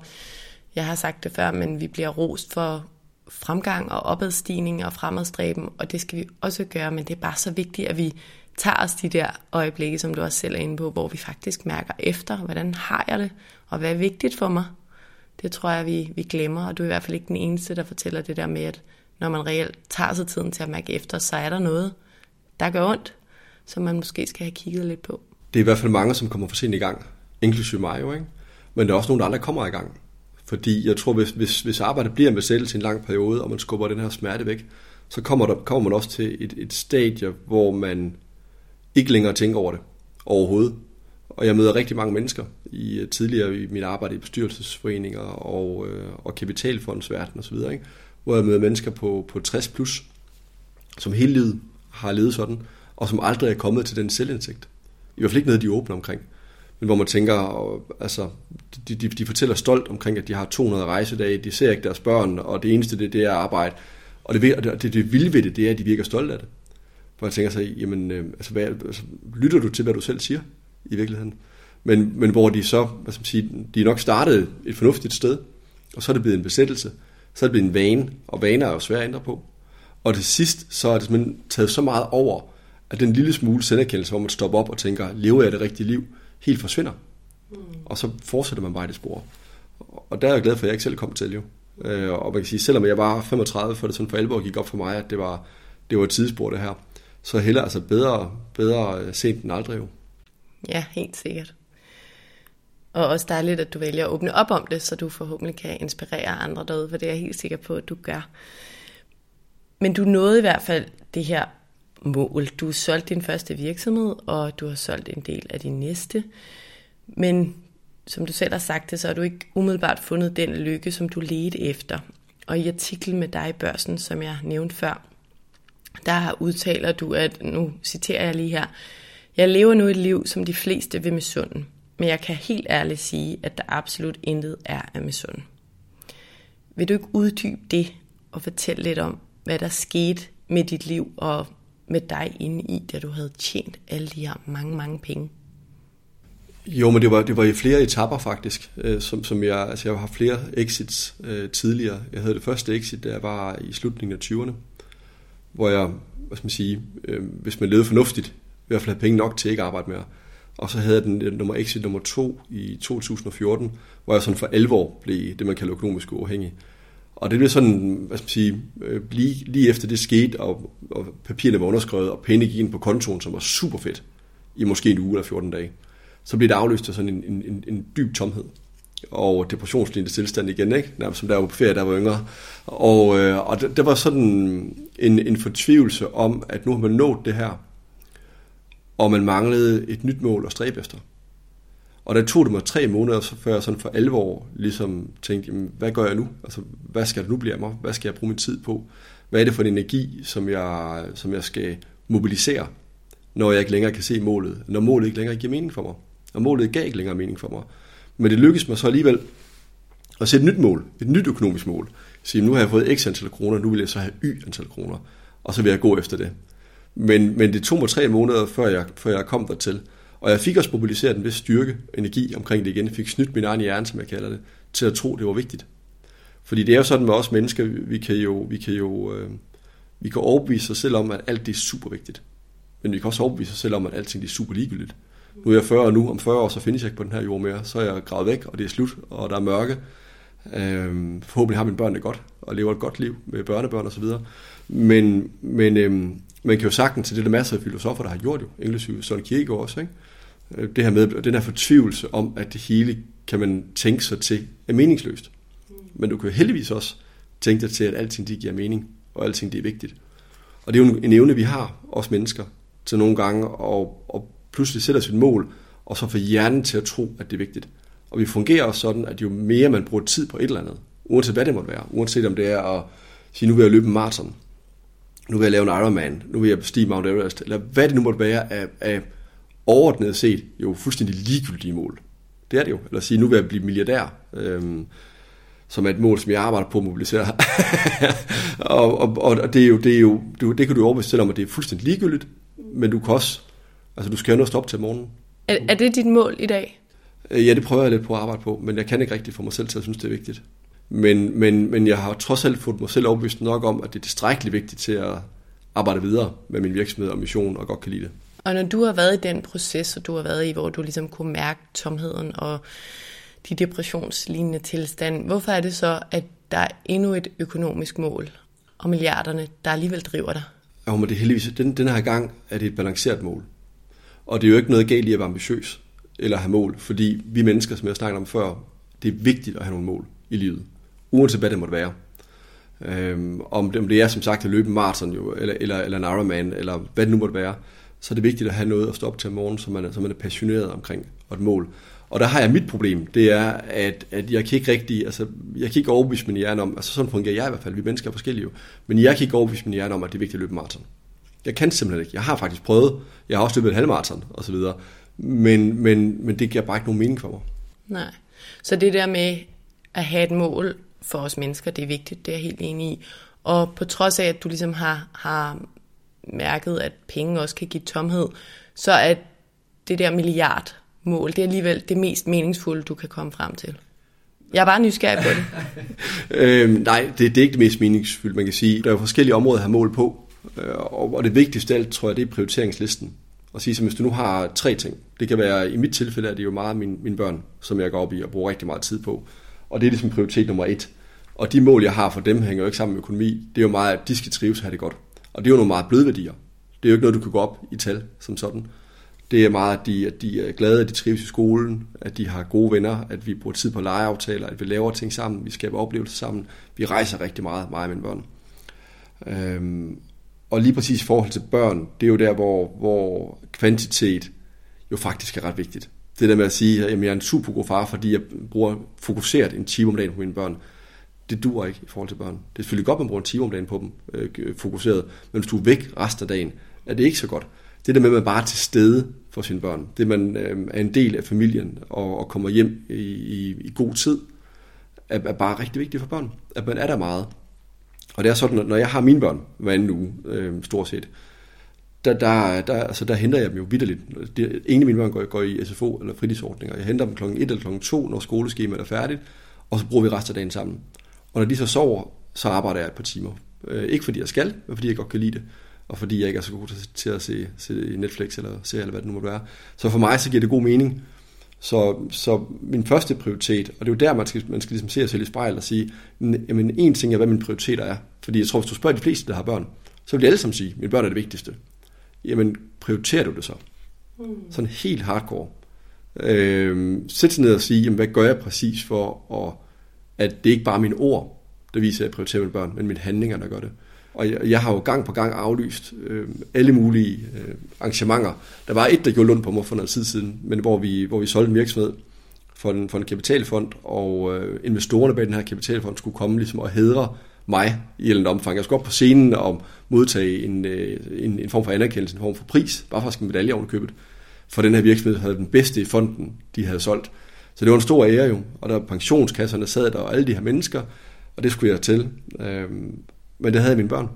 jeg har sagt det før, men vi bliver rost for fremgang og opadstigning og fremadstræben, og det skal vi også gøre, men det er bare så vigtigt, at vi tager os de der øjeblikke, som du også selv er inde på, hvor vi faktisk mærker efter, hvordan har jeg det, og hvad er vigtigt for mig. Det tror jeg, vi, vi glemmer, og du er i hvert fald ikke den eneste, der fortæller det der med, at når man reelt tager sig tiden til at mærke efter, så er der noget, der gør ondt, som man måske skal have kigget lidt på. Det er i hvert fald mange, som kommer for sent i gang, inklusive mig jo, ikke? Men der er også nogle, der aldrig kommer i gang. Fordi jeg tror, hvis, hvis, hvis arbejdet bliver med selv til en lang periode, og man skubber den her smerte væk, så kommer, der, kommer man også til et, et stadie, hvor man ikke længere tænker over det overhovedet. Og jeg møder rigtig mange mennesker i øh, tidligere i mit arbejde i bestyrelsesforeninger og, øh, og kapitalfondsverden osv., ikke? hvor jeg møder mennesker på, på 60 plus, som hele livet har levet sådan, og som aldrig er kommet til den selvindsigt. I hvert fald ikke noget, de åbner omkring. Men hvor man tænker, altså, de, de, de fortæller stolt omkring, at de har 200 rejsedage, de ser ikke deres børn, og det eneste, det, det er arbejde. Og det, det, det, det vilde ved det, det er, at de virker stolte af det. Hvor jeg tænker sig, jamen, øh, altså, hvad, altså, lytter du til, hvad du selv siger i virkeligheden? Men, men hvor de så, hvad skal man sige, de er nok startet et fornuftigt sted, og så er det blevet en besættelse, så er det blevet en vane, og vaner er jo svært at ændre på. Og til sidst, så er det simpelthen taget så meget over, at den lille smule selverkendelse, hvor man stopper op og tænker, lever jeg det rigtige liv, helt forsvinder. Mm. Og så fortsætter man bare i det spor. Og der er jeg glad for, at jeg ikke selv kom til, jo. Øh, og man kan sige, selvom jeg var 35, for det sådan for alvor gik op for mig, at det var, det var et tidsspor, det her. Så heller altså bedre, bedre sent end aldrig, jo. Ja, helt sikkert. Og også dejligt, at du vælger at åbne op om det, så du forhåbentlig kan inspirere andre derude, for det er jeg helt sikker på, at du gør. Men du nåede i hvert fald det her mål. Du har solgt din første virksomhed, og du har solgt en del af din næste. Men som du selv har sagt det, så har du ikke umiddelbart fundet den lykke, som du ledte efter. Og i artiklen med dig i børsen, som jeg nævnte før, der udtaler du, at nu citerer jeg lige her, jeg lever nu et liv, som de fleste vil misunde, men jeg kan helt ærligt sige, at der absolut intet er af misunde. Vil du ikke uddybe det og fortælle lidt om, hvad der skete med dit liv og med dig inde i, da du havde tjent alle de her mange, mange penge? Jo, men det var, det var i flere etapper faktisk, øh, som, som jeg, altså jeg har flere exits øh, tidligere. Jeg havde det første exit, der var i slutningen af 20'erne, hvor jeg, hvad skal man sige, øh, hvis man levede fornuftigt, i hvert fald havde penge nok til ikke at arbejde mere. Og så havde jeg den, den nummer exit nummer to i 2014, hvor jeg sådan for alvor blev det, man kalder økonomisk uafhængig. Og det blev sådan, hvad skal man sige, øh, lige, lige efter det skete, og, og papirerne var underskrevet, og penge gik ind på kontoen, som var super fedt, i måske en uge eller 14 dage, så blev det afløst af sådan en, en, en, en dyb tomhed og depressionslignende tilstand igen, ikke? Nærmest som der var på ferie, der var yngre. Og, øh, og det, det var sådan en, en fortvivlelse om, at nu har man nået det her, og man manglede et nyt mål at stræbe efter. Og der tog det mig tre måneder, før jeg sådan for alvor ligesom tænkte, jamen, hvad gør jeg nu? Altså, hvad skal det nu blive af mig? Hvad skal jeg bruge min tid på? Hvad er det for en energi, som jeg, som jeg skal mobilisere, når jeg ikke længere kan se målet? Når målet ikke længere giver mening for mig? Og målet gav ikke længere mening for mig. Men det lykkedes mig så alligevel at sætte et nyt mål, et nyt økonomisk mål. Sige, nu har jeg fået x antal kroner, nu vil jeg så have y antal kroner, og så vil jeg gå efter det. Men, men det tog mig tre måneder, før jeg, før jeg kom dertil. Og jeg fik også mobiliseret en vis styrke, energi omkring det igen. Jeg fik snydt min egen hjerne, som jeg kalder det, til at tro, det var vigtigt. Fordi det er jo sådan med os mennesker, vi kan jo, vi kan jo øh, vi kan overbevise os selv om, at alt det er super vigtigt. Men vi kan også overbevise os selv om, at alting det er super ligegyldigt. Nu er jeg 40 og nu, om 40 år, så findes jeg ikke på den her jord mere. Så er jeg gravet væk, og det er slut, og der er mørke. Øhm, forhåbentlig har mine børn det godt, og lever et godt liv med børnebørn osv. Men, men øhm, man kan jo sagtens, til det der masser af filosofer, der har gjort jo, inklusive Søren Kierkegaard også, ikke? Øh, det her med, den her fortvivlelse om, at det hele kan man tænke sig til er meningsløst. Men du kan jo heldigvis også tænke dig til, at alting det giver mening, og alting det er vigtigt. Og det er jo en evne, vi har, os mennesker, til nogle gange, og, og pludselig sætter sit mål, og så få hjernen til at tro, at det er vigtigt. Og vi fungerer også sådan, at jo mere man bruger tid på et eller andet, uanset hvad det måtte være, uanset om det er at sige, nu vil jeg løbe en maraton, nu vil jeg lave en Ironman, nu vil jeg bestige Mount Everest, eller hvad det nu måtte være af, af overordnet set jo fuldstændig ligegyldige mål. Det er det jo. Eller sige, nu vil jeg blive milliardær, øhm, som er et mål, som jeg arbejder på at mobilisere. og, og, og, det er jo, det er jo, det, det kan du overbevise selv om, at det er fuldstændig ligegyldigt, men du kan også, altså du skal jo nå stoppe til morgen. Er, er det dit mål i dag? Øh, ja, det prøver jeg lidt på at arbejde på, men jeg kan ikke rigtig få mig selv til at synes, det er vigtigt. Men, men, men jeg har trods alt fået mig selv overbevist nok om, at det er tilstrækkeligt vigtigt til at arbejde videre med min virksomhed og mission, og godt kan lide det. Og når du har været i den proces, og du har været i, hvor du ligesom kunne mærke tomheden og de depressionslignende tilstand, hvorfor er det så, at der er endnu et økonomisk mål og milliarderne, der alligevel driver dig? Ja, men det er heldigvis, den, den her gang er det et balanceret mål. Og det er jo ikke noget galt i at være ambitiøs eller have mål, fordi vi mennesker, som jeg snakkede om før, det er vigtigt at have nogle mål i livet, uanset hvad det måtte være. Øhm, om, det, om det er som sagt at løbe en maraton, jo, eller, eller, eller en Ironman, eller hvad det nu måtte være, så er det vigtigt at have noget at stå op til om morgenen, som man, er, som man er passioneret omkring, og et mål. Og der har jeg mit problem, det er, at, at jeg kan ikke rigtig, altså, jeg kan ikke overbevise min hjerne om, altså sådan fungerer jeg i hvert fald, vi mennesker er forskellige jo, men jeg kan ikke overbevise min hjerne om, at det er vigtigt at løbe maraton. Jeg kan simpelthen ikke. Jeg har faktisk prøvet, jeg har også løbet en halvmaraton og så videre, men, men, men det giver bare ikke nogen mening for mig. Nej. Så det der med at have et mål for os mennesker, det er vigtigt, det er jeg helt enig i. Og på trods af, at du ligesom har, har mærket, at penge også kan give tomhed, så er det der milliardmål, det er alligevel det mest meningsfulde, du kan komme frem til. Jeg er bare nysgerrig på det. øhm, nej, det, det er ikke det mest meningsfulde, man kan sige. Der er jo forskellige områder at have mål på, øh, og, og det vigtigste alt, tror jeg, det er prioriteringslisten. Og sige, så hvis du nu har tre ting, det kan være, i mit tilfælde er det jo meget mine, mine børn, som jeg går op i og bruger rigtig meget tid på. Og det er ligesom prioritet nummer et. Og de mål, jeg har for dem, hænger jo ikke sammen med økonomi. Det er jo meget, at de skal trives og have det godt. Og det er jo nogle meget bløde værdier. Det er jo ikke noget, du kan gå op i tal som sådan. Det er meget, at de, at de er glade, at de trives i skolen, at de har gode venner, at vi bruger tid på legeaftaler, at vi laver ting sammen, vi skaber oplevelser sammen. Vi rejser rigtig meget, mig og mine børn. Øhm, og lige præcis i forhold til børn, det er jo der, hvor, hvor kvantitet jo faktisk er ret vigtigt. Det der med at sige, at jeg er en super god far, fordi jeg bruger fokuseret en time om dagen på mine børn det dur ikke i forhold til børn. Det er selvfølgelig godt, at man bruger en time om dagen på dem, øh, fokuseret, men hvis du er væk resten af dagen, er det ikke så godt. Det der med, at man bare er til stede for sine børn, det man øh, er en del af familien og, og kommer hjem i, i, i god tid, er, er bare rigtig vigtigt for børn. At man er der meget. Og det er sådan, når jeg har mine børn hver anden uge, øh, stort set, der, der, der, altså der henter jeg dem jo vidderligt. Ingen af mine børn går, går i SFO eller fritidsordninger. Jeg henter dem klokken 1 eller klokken 2, når skoleskemaet er færdigt, og så bruger vi resten af dagen sammen. Og når de så sover, så arbejder jeg et par timer. Øh, ikke fordi jeg skal, men fordi jeg godt kan lide det. Og fordi jeg ikke er så god til at se, se Netflix eller se eller hvad det nu måtte være. Så for mig så giver det god mening. Så, så min første prioritet, og det er jo der, man skal, man skal ligesom se sig selv i spejlet og sige, jamen en ting er, hvad mine prioriteter er. Fordi jeg tror, hvis du spørger de fleste, der har børn, så vil de alle sammen sige, at mine børn er det vigtigste. Jamen, prioriterer du det så? Mm. Sådan helt hardcore. Øh, sæt ned og sige, jamen, hvad gør jeg præcis for at at det ikke bare er mine ord, der viser, at jeg prioriterer mine børn, men mine handlinger, der gør det. Og jeg, jeg har jo gang på gang aflyst øh, alle mulige øh, arrangementer. Der var et, der gjorde lund på mig for noget tid siden, men hvor vi, hvor vi solgte en virksomhed for en, for en kapitalfond, og øh, investorerne bag den her kapitalfond skulle komme ligesom og hedre mig i et eller andet omfang. Jeg skulle op på scenen og modtage en, øh, en, en form for anerkendelse, en form for pris, bare for at en medalje oven købet, for den her virksomhed havde den bedste i fonden, de havde solgt. Så det var en stor ære jo, og der pensionskasserne sad der, og alle de her mennesker, og det skulle jeg til. Øhm, men det havde mine børn.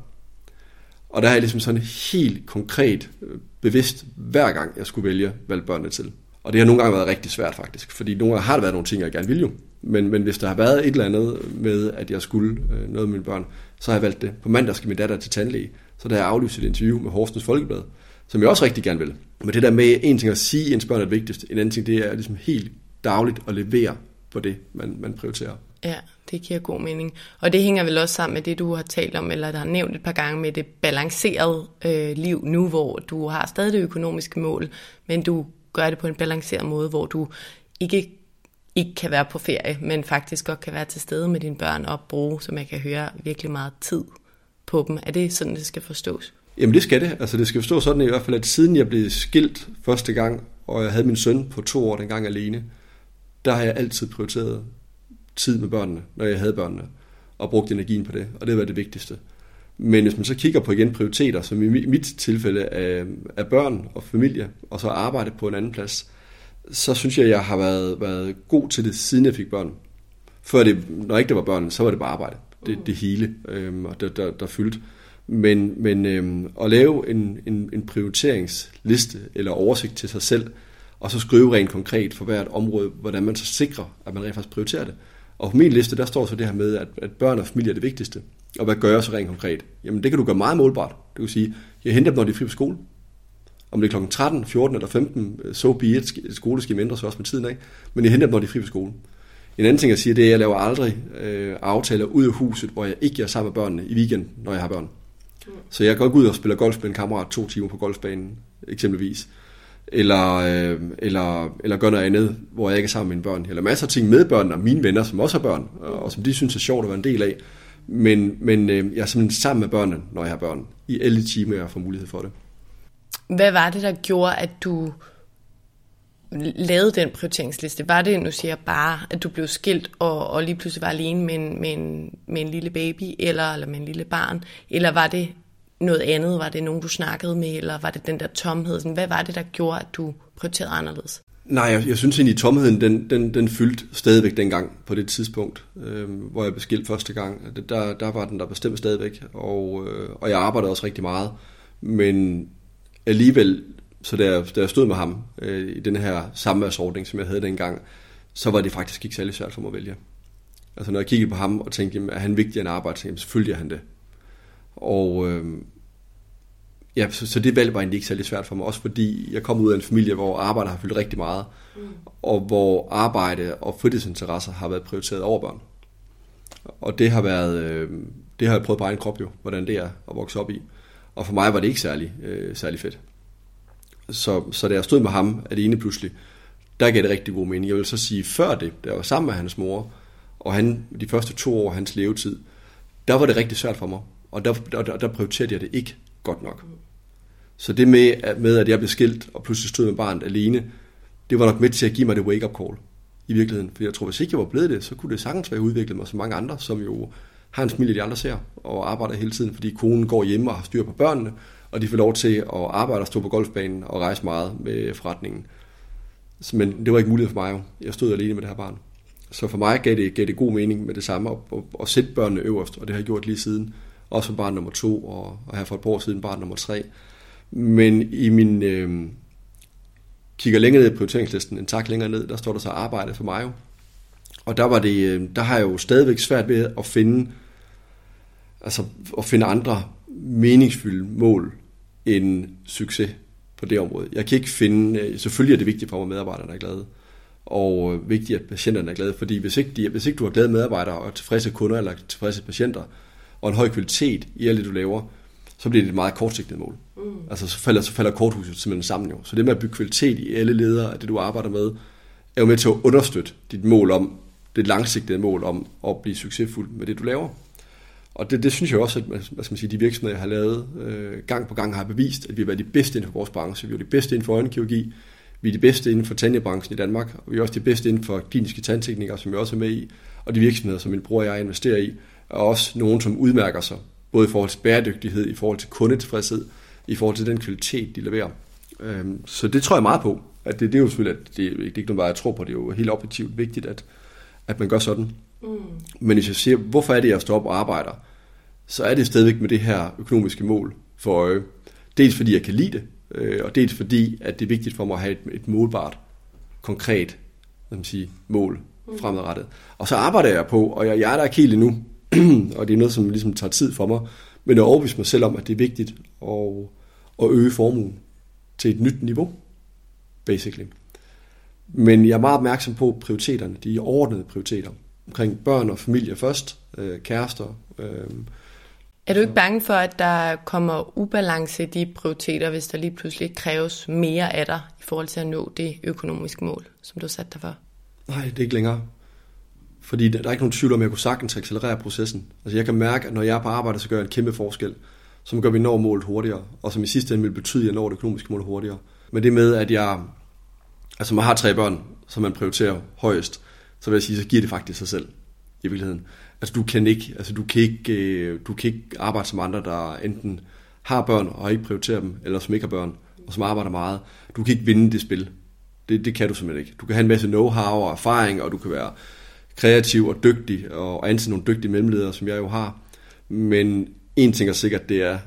Og der har jeg ligesom sådan helt konkret øh, bevidst, hver gang jeg skulle vælge, valgte børnene til. Og det har nogle gange været rigtig svært faktisk, fordi nogle gange har der været nogle ting, jeg gerne ville jo. Men, men hvis der har været et eller andet med, at jeg skulle øh, noget med mine børn, så har jeg valgt det. På mandag skal min datter til tandlæge, så der har jeg aflyst et interview med Horsens Folkeblad, som jeg også rigtig gerne vil. Men det der med en ting at sige, ens børn er det vigtigste, en anden ting det er ligesom helt dagligt at levere på det, man, man prioriterer. Ja, det giver god mening. Og det hænger vel også sammen med det, du har talt om, eller der har nævnt et par gange med det balancerede øh, liv nu, hvor du har stadig det økonomiske mål, men du gør det på en balanceret måde, hvor du ikke, ikke kan være på ferie, men faktisk godt kan være til stede med dine børn og bruge, som jeg kan høre, virkelig meget tid på dem. Er det sådan, det skal forstås? Jamen det skal det. Altså det skal forstås sådan i hvert fald, at siden jeg blev skilt første gang, og jeg havde min søn på to år dengang alene, der har jeg altid prioriteret tid med børnene, når jeg havde børnene, og brugt energien på det, og det var det vigtigste. Men hvis man så kigger på igen prioriteter, som i mit tilfælde er, er børn og familie, og så arbejde på en anden plads, så synes jeg, jeg har været, været god til det, siden jeg fik børn. Før det, når ikke det var børn, så var det bare arbejde. Det, det hele, øhm, og der, der, der fyldte. Men, men øhm, at lave en, en, en prioriteringsliste eller oversigt til sig selv, og så skrive rent konkret for hvert område, hvordan man så sikrer, at man rent faktisk prioriterer det. Og på min liste, der står så det her med, at, at børn og familie er det vigtigste. Og hvad gør jeg så rent konkret? Jamen det kan du gøre meget målbart. Du kan sige, jeg henter dem, når de er fri på skole. Om det er kl. 13, 14 eller 15, så be it. Skole skal mindre så også med tiden, ikke? Men jeg henter dem, når de er fri på skole. En anden ting, jeg siger, det er, at jeg laver aldrig øh, aftaler ud af huset, hvor jeg ikke er sammen med børnene i weekend, når jeg har børn. Mm. Så jeg går ud og spiller golf med en kammerat to timer på golfbanen, eksempelvis. Eller, øh, eller, eller gør noget andet, hvor jeg ikke er sammen med mine børn. Eller masser af ting med børn og mine venner, som også har børn, og som de synes er sjovt at være en del af. Men, men øh, jeg er simpelthen sammen med børnene, når jeg har børn. I alle timer, jeg får mulighed for det. Hvad var det, der gjorde, at du lavede den prioriteringsliste? Var det, nu siger jeg bare, at du blev skilt og, og lige pludselig var alene med en, med, en, med en lille baby eller, eller med en lille barn? Eller var det noget andet? Var det nogen, du snakkede med, eller var det den der tomhed? Hvad var det, der gjorde, at du prioriterede anderledes? Nej, jeg, jeg synes egentlig, at tomheden, den, den, den fyldte stadigvæk dengang på det tidspunkt, øh, hvor jeg blev skilt første gang. Der, der var den der bestemt stadigvæk, og, øh, og jeg arbejdede også rigtig meget. Men alligevel, så da jeg, da jeg stod med ham øh, i den her samværsordning, som jeg havde dengang, så var det faktisk ikke særlig svært for mig at vælge. Altså når jeg kiggede på ham og tænkte, jamen, er han vigtigere end arbejde, så selvfølgelig er han det. Og øh, ja, så, så det valg var egentlig ikke særlig svært for mig, også fordi jeg kom ud af en familie, hvor arbejde har fyldt rigtig meget, mm. og hvor arbejde og fritidsinteresser har været prioriteret over børn. Og det har været, øh, det har jeg prøvet på egen krop jo, hvordan det er at vokse op i. Og for mig var det ikke særlig, øh, særlig fedt. Så, så da jeg stod med ham alene pludselig, der gav det rigtig god mening. Jeg vil så sige, før det, da jeg var sammen med hans mor, og han, de første to år af hans levetid, der var det rigtig svært for mig. Og der, der, der prioriterede jeg det ikke godt nok. Så det med, med, at jeg blev skilt og pludselig stod med barnet alene, det var nok med til at give mig det wake-up call i virkeligheden. For jeg tror, hvis ikke jeg var blevet det, så kunne det sagtens være udviklet mig som mange andre, som jo har en familie, de andre ser, og arbejder hele tiden, fordi konen går hjemme og har styr på børnene, og de får lov til at arbejde og stå på golfbanen og rejse meget med forretningen. Men det var ikke muligt for mig jo. Jeg stod alene med det her barn. Så for mig gav det, gav det god mening med det samme, at, at, at sætte børnene øverst, og det har jeg gjort lige siden. Også som barn nummer to, og, og her for et par år siden barn nummer tre. Men i min... Øh, kigger længere ned i prioriteringslisten, en tak længere ned, der står der så arbejde for mig jo. Og der, var det, øh, der har jeg jo stadigvæk svært ved at finde, altså at finde andre meningsfulde mål end succes på det område. Jeg kan ikke finde, øh, selvfølgelig er det vigtigt for mig, at medarbejderne er glade, og øh, vigtigt, at patienterne er glade, fordi hvis ikke, de, hvis ikke du har glade medarbejdere og tilfredse kunder eller tilfredse patienter, og en høj kvalitet i alt det, du laver, så bliver det et meget kortsigtet mål. Mm. Altså så falder, så falder korthuset simpelthen sammen jo. Så det med at bygge kvalitet i alle ledere af det, du arbejder med, er jo med til at understøtte dit mål om, det langsigtede mål om at blive succesfuld med det, du laver. Og det, det synes jeg også, at hvad skal man sige, de virksomheder, jeg har lavet øh, gang på gang, har bevist, at vi har været de bedste inden for vores branche. Vi er de bedste inden for øjenkirurgi, vi er de bedste inden for tandjebranchen i Danmark, og vi er også de bedste inden for kliniske tandteknikere, som jeg også er med i, og de virksomheder, som min bror og jeg investerer i, er også nogen, som udmærker sig, både i forhold til bæredygtighed, i forhold til kundetilfredshed, i forhold til den kvalitet, de leverer. Øhm, så det tror jeg meget på. At det, det er jo selvfølgelig, at det, det er ikke noget, jeg tror på, det er jo helt objektivt vigtigt, at, at man gør sådan. Mm. Men hvis jeg siger, hvorfor er det, jeg står op og arbejder, så er det stadigvæk med det her økonomiske mål for øje. Dels fordi jeg kan lide det, øh, og dels fordi, at det er vigtigt for mig at have et, et målbart, konkret man sige, mål mm. fremadrettet. Og så arbejder jeg på, og jeg, jeg er der ikke helt endnu, og det er noget, som ligesom tager tid for mig, men jeg overbevise mig selv om, at det er vigtigt at, at øge formuen til et nyt niveau, basically. Men jeg er meget opmærksom på prioriteterne, de overordnede prioriteter, omkring børn og familie først, øh, kærester. Øh, er du ikke bange for, at der kommer ubalance i de prioriteter, hvis der lige pludselig kræves mere af dig i forhold til at nå det økonomiske mål, som du har sat dig for? Nej, det er ikke længere. Fordi der er ikke nogen tvivl om, at jeg kunne sagtens accelerere processen. Altså jeg kan mærke, at når jeg er på arbejde, så gør jeg en kæmpe forskel, som gør, at vi når målet hurtigere, og som i sidste ende vil betyde, at jeg når det økonomiske mål hurtigere. Men det med, at jeg Altså man har tre børn, som man prioriterer højest, så vil jeg sige, så giver det faktisk sig selv i virkeligheden. Altså du kan ikke, altså du kan ikke, øh, du kan ikke arbejde som andre, der enten har børn og ikke prioriterer dem, eller som ikke har børn, og som arbejder meget. Du kan ikke vinde det spil. Det, det kan du simpelthen ikke. Du kan have en masse know-how og erfaring, og du kan være kreativ og dygtig, og ansætte nogle dygtige mellemledere, som jeg jo har. Men en ting er sikkert, det er,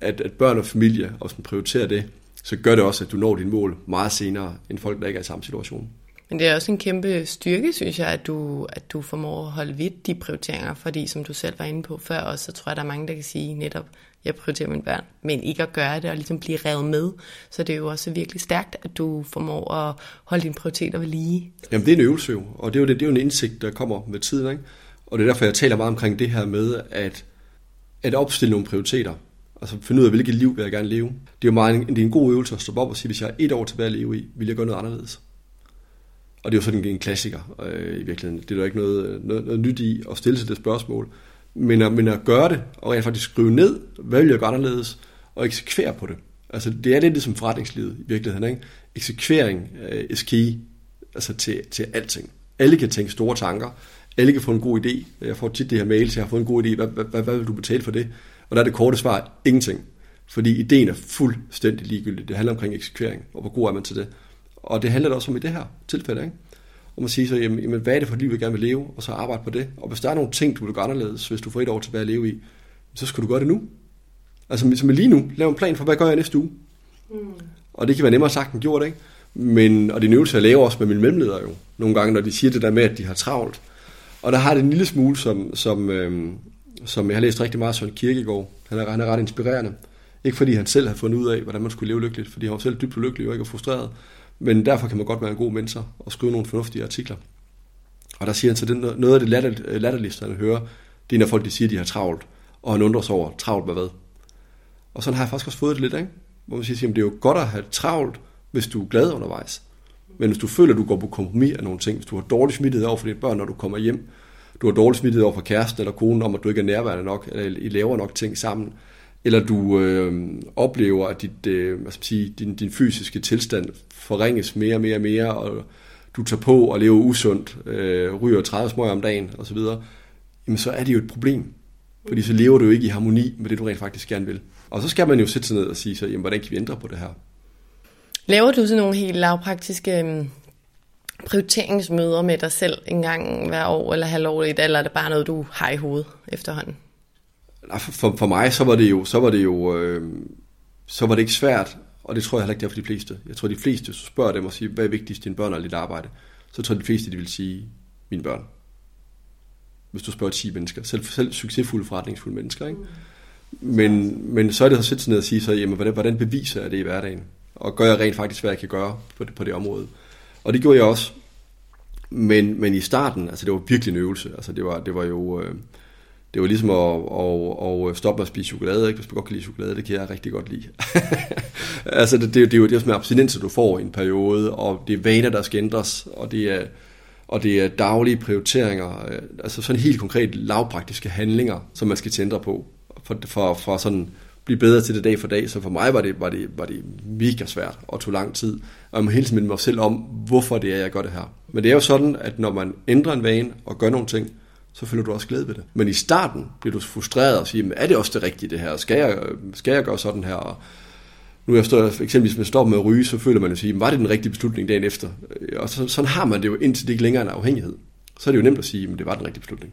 at, at børn og familie, og hvis man prioriterer det, så gør det også, at du når dine mål meget senere, end folk, der ikke er i samme situation. Men det er også en kæmpe styrke, synes jeg, at du, at du formår at holde vidt de prioriteringer, fordi som du selv var inde på før også, så tror jeg, der er mange, der kan sige netop, jeg prioriterer mine børn, men ikke at gøre det og ligesom blive revet med. Så det er jo også virkelig stærkt, at du formår at holde dine prioriteter ved lige. Jamen det er en øvelse jo, og det er jo, det, det er jo en indsigt, der kommer med tiden. Ikke? Og det er derfor, jeg taler meget omkring det her med at, at opstille nogle prioriteter. Altså finde ud af, hvilket liv vil jeg gerne leve. Det er jo meget en, det er en god øvelse at stoppe op og sige, hvis jeg har et år tilbage at leve i, vil jeg gøre noget anderledes. Og det er jo sådan en klassiker øh, i virkeligheden. Det er der ikke noget, øh, noget, noget nyt i at stille sig det spørgsmål. Men at, men at gøre det, og rent faktisk skrive ned, hvad vil jeg gøre anderledes, og eksekvere på det. Altså det er lidt ligesom forretningslivet i virkeligheden. Ikke? Eksekvering øh, is key altså til, til alting. Alle kan tænke store tanker. Alle kan få en god idé. Jeg får tit det her mail, så jeg har fået en god idé. Hvad, hvad, hvad, hvad vil du betale for det? Og der er det korte svar, ingenting. Fordi ideen er fuldstændig ligegyldig. Det handler omkring eksekvering, og hvor god er man til det. Og det handler det også om i det her tilfælde. Ikke? Og man siger så, jamen, jamen, hvad er det for et liv, vi gerne vil leve? Og så arbejde på det. Og hvis der er nogle ting, du vil gøre anderledes, hvis du får et år tilbage at leve i, så skal du gøre det nu. Altså som lige nu, lav en plan for, hvad gør jeg næste uge? Mm. Og det kan være nemmere sagt end gjort, ikke? Men, og det er en øvelse, jeg laver også med mine mellemledere jo. Nogle gange, når de siger det der med, at de har travlt. Og der har det en lille smule, som, som, øhm, som jeg har læst rigtig meget Søren Kierkegaard. Han er, han er ret inspirerende. Ikke fordi han selv har fundet ud af, hvordan man skulle leve lykkeligt, fordi han var selv dybt ulykkelig og ikke frustreret. Men derfor kan man godt være en god mentor og skrive nogle fornuftige artikler. Og der siger han så, det noget af det latterligste, han hører, det er, når folk de siger, at de har travlt, og han undrer sig over, travlt med hvad? Og sådan har jeg faktisk også fået det lidt, ikke? hvor man siger, at det er jo godt at have travlt, hvis du er glad undervejs. Men hvis du føler, at du går på kompromis af nogle ting, hvis du har dårlig smittighed over for dine børn, når du kommer hjem, du har dårlig smittighed over for kæresten eller konen om, at du ikke er nærværende nok, eller I laver nok ting sammen, eller du øh, oplever, at dit, øh, hvad skal sige, din, din fysiske tilstand forringes mere og mere og mere, og du tager på og lever usundt, øh, ryger 30 smøger om dagen osv., jamen så er det jo et problem. Fordi så lever du jo ikke i harmoni med det, du rent faktisk gerne vil. Og så skal man jo sætte sig ned og sige, så, jamen, hvordan kan vi ændre på det her? Laver du sådan nogle helt lavpraktiske øhm, prioriteringsmøder med dig selv en gang hver år eller halvårligt, eller er det bare noget, du har i hovedet efterhånden? For, for mig, så var det jo, så var det jo, øh, så var det ikke svært, og det tror jeg heller ikke, det er for de fleste. Jeg tror, de fleste, så spørger dem og siger, hvad er vigtigst, dine børn eller dit arbejde? Så tror jeg, de fleste, de vil sige, mine børn. Hvis du spørger 10 mennesker. Selv, selv succesfulde, forretningsfulde mennesker, ikke? Men, men så er det at sætte sig ned og sige så, jamen, hvordan, hvordan beviser jeg det i hverdagen? Og gør jeg rent faktisk, hvad jeg kan gøre på det, på det område? Og det gjorde jeg også. Men, men i starten, altså det var virkelig en øvelse. Altså det var, det var jo... Øh, det var ligesom at, at, at stoppe med at spise chokolade, ikke? hvis man godt kan lide chokolade, det kan jeg rigtig godt lide. altså det, det, det, er jo det er sådan abstinenser, du får i en periode, og det er vaner, der skal ændres, og det er, og det er daglige prioriteringer, øh, altså sådan helt konkret lavpraktiske handlinger, som man skal tænke på, for, for, for sådan blive bedre til det dag for dag. Så for mig var det, var det, var det mega svært og tog lang tid. Og jeg må hele tiden mig selv om, hvorfor det er, jeg gør det her. Men det er jo sådan, at når man ændrer en vane og gør nogle ting, så føler du også glæde ved det. Men i starten bliver du frustreret og siger, er det også det rigtige det her? Skal jeg, skal jeg gøre sådan her? Og nu jeg står, eksempelvis med stopper med at ryge, så føler man jo sige, var det den rigtige beslutning dagen efter? Øh, og så, sådan har man det jo, indtil det ikke længere er en afhængighed. Så er det jo nemt at sige, at det var den rigtige beslutning.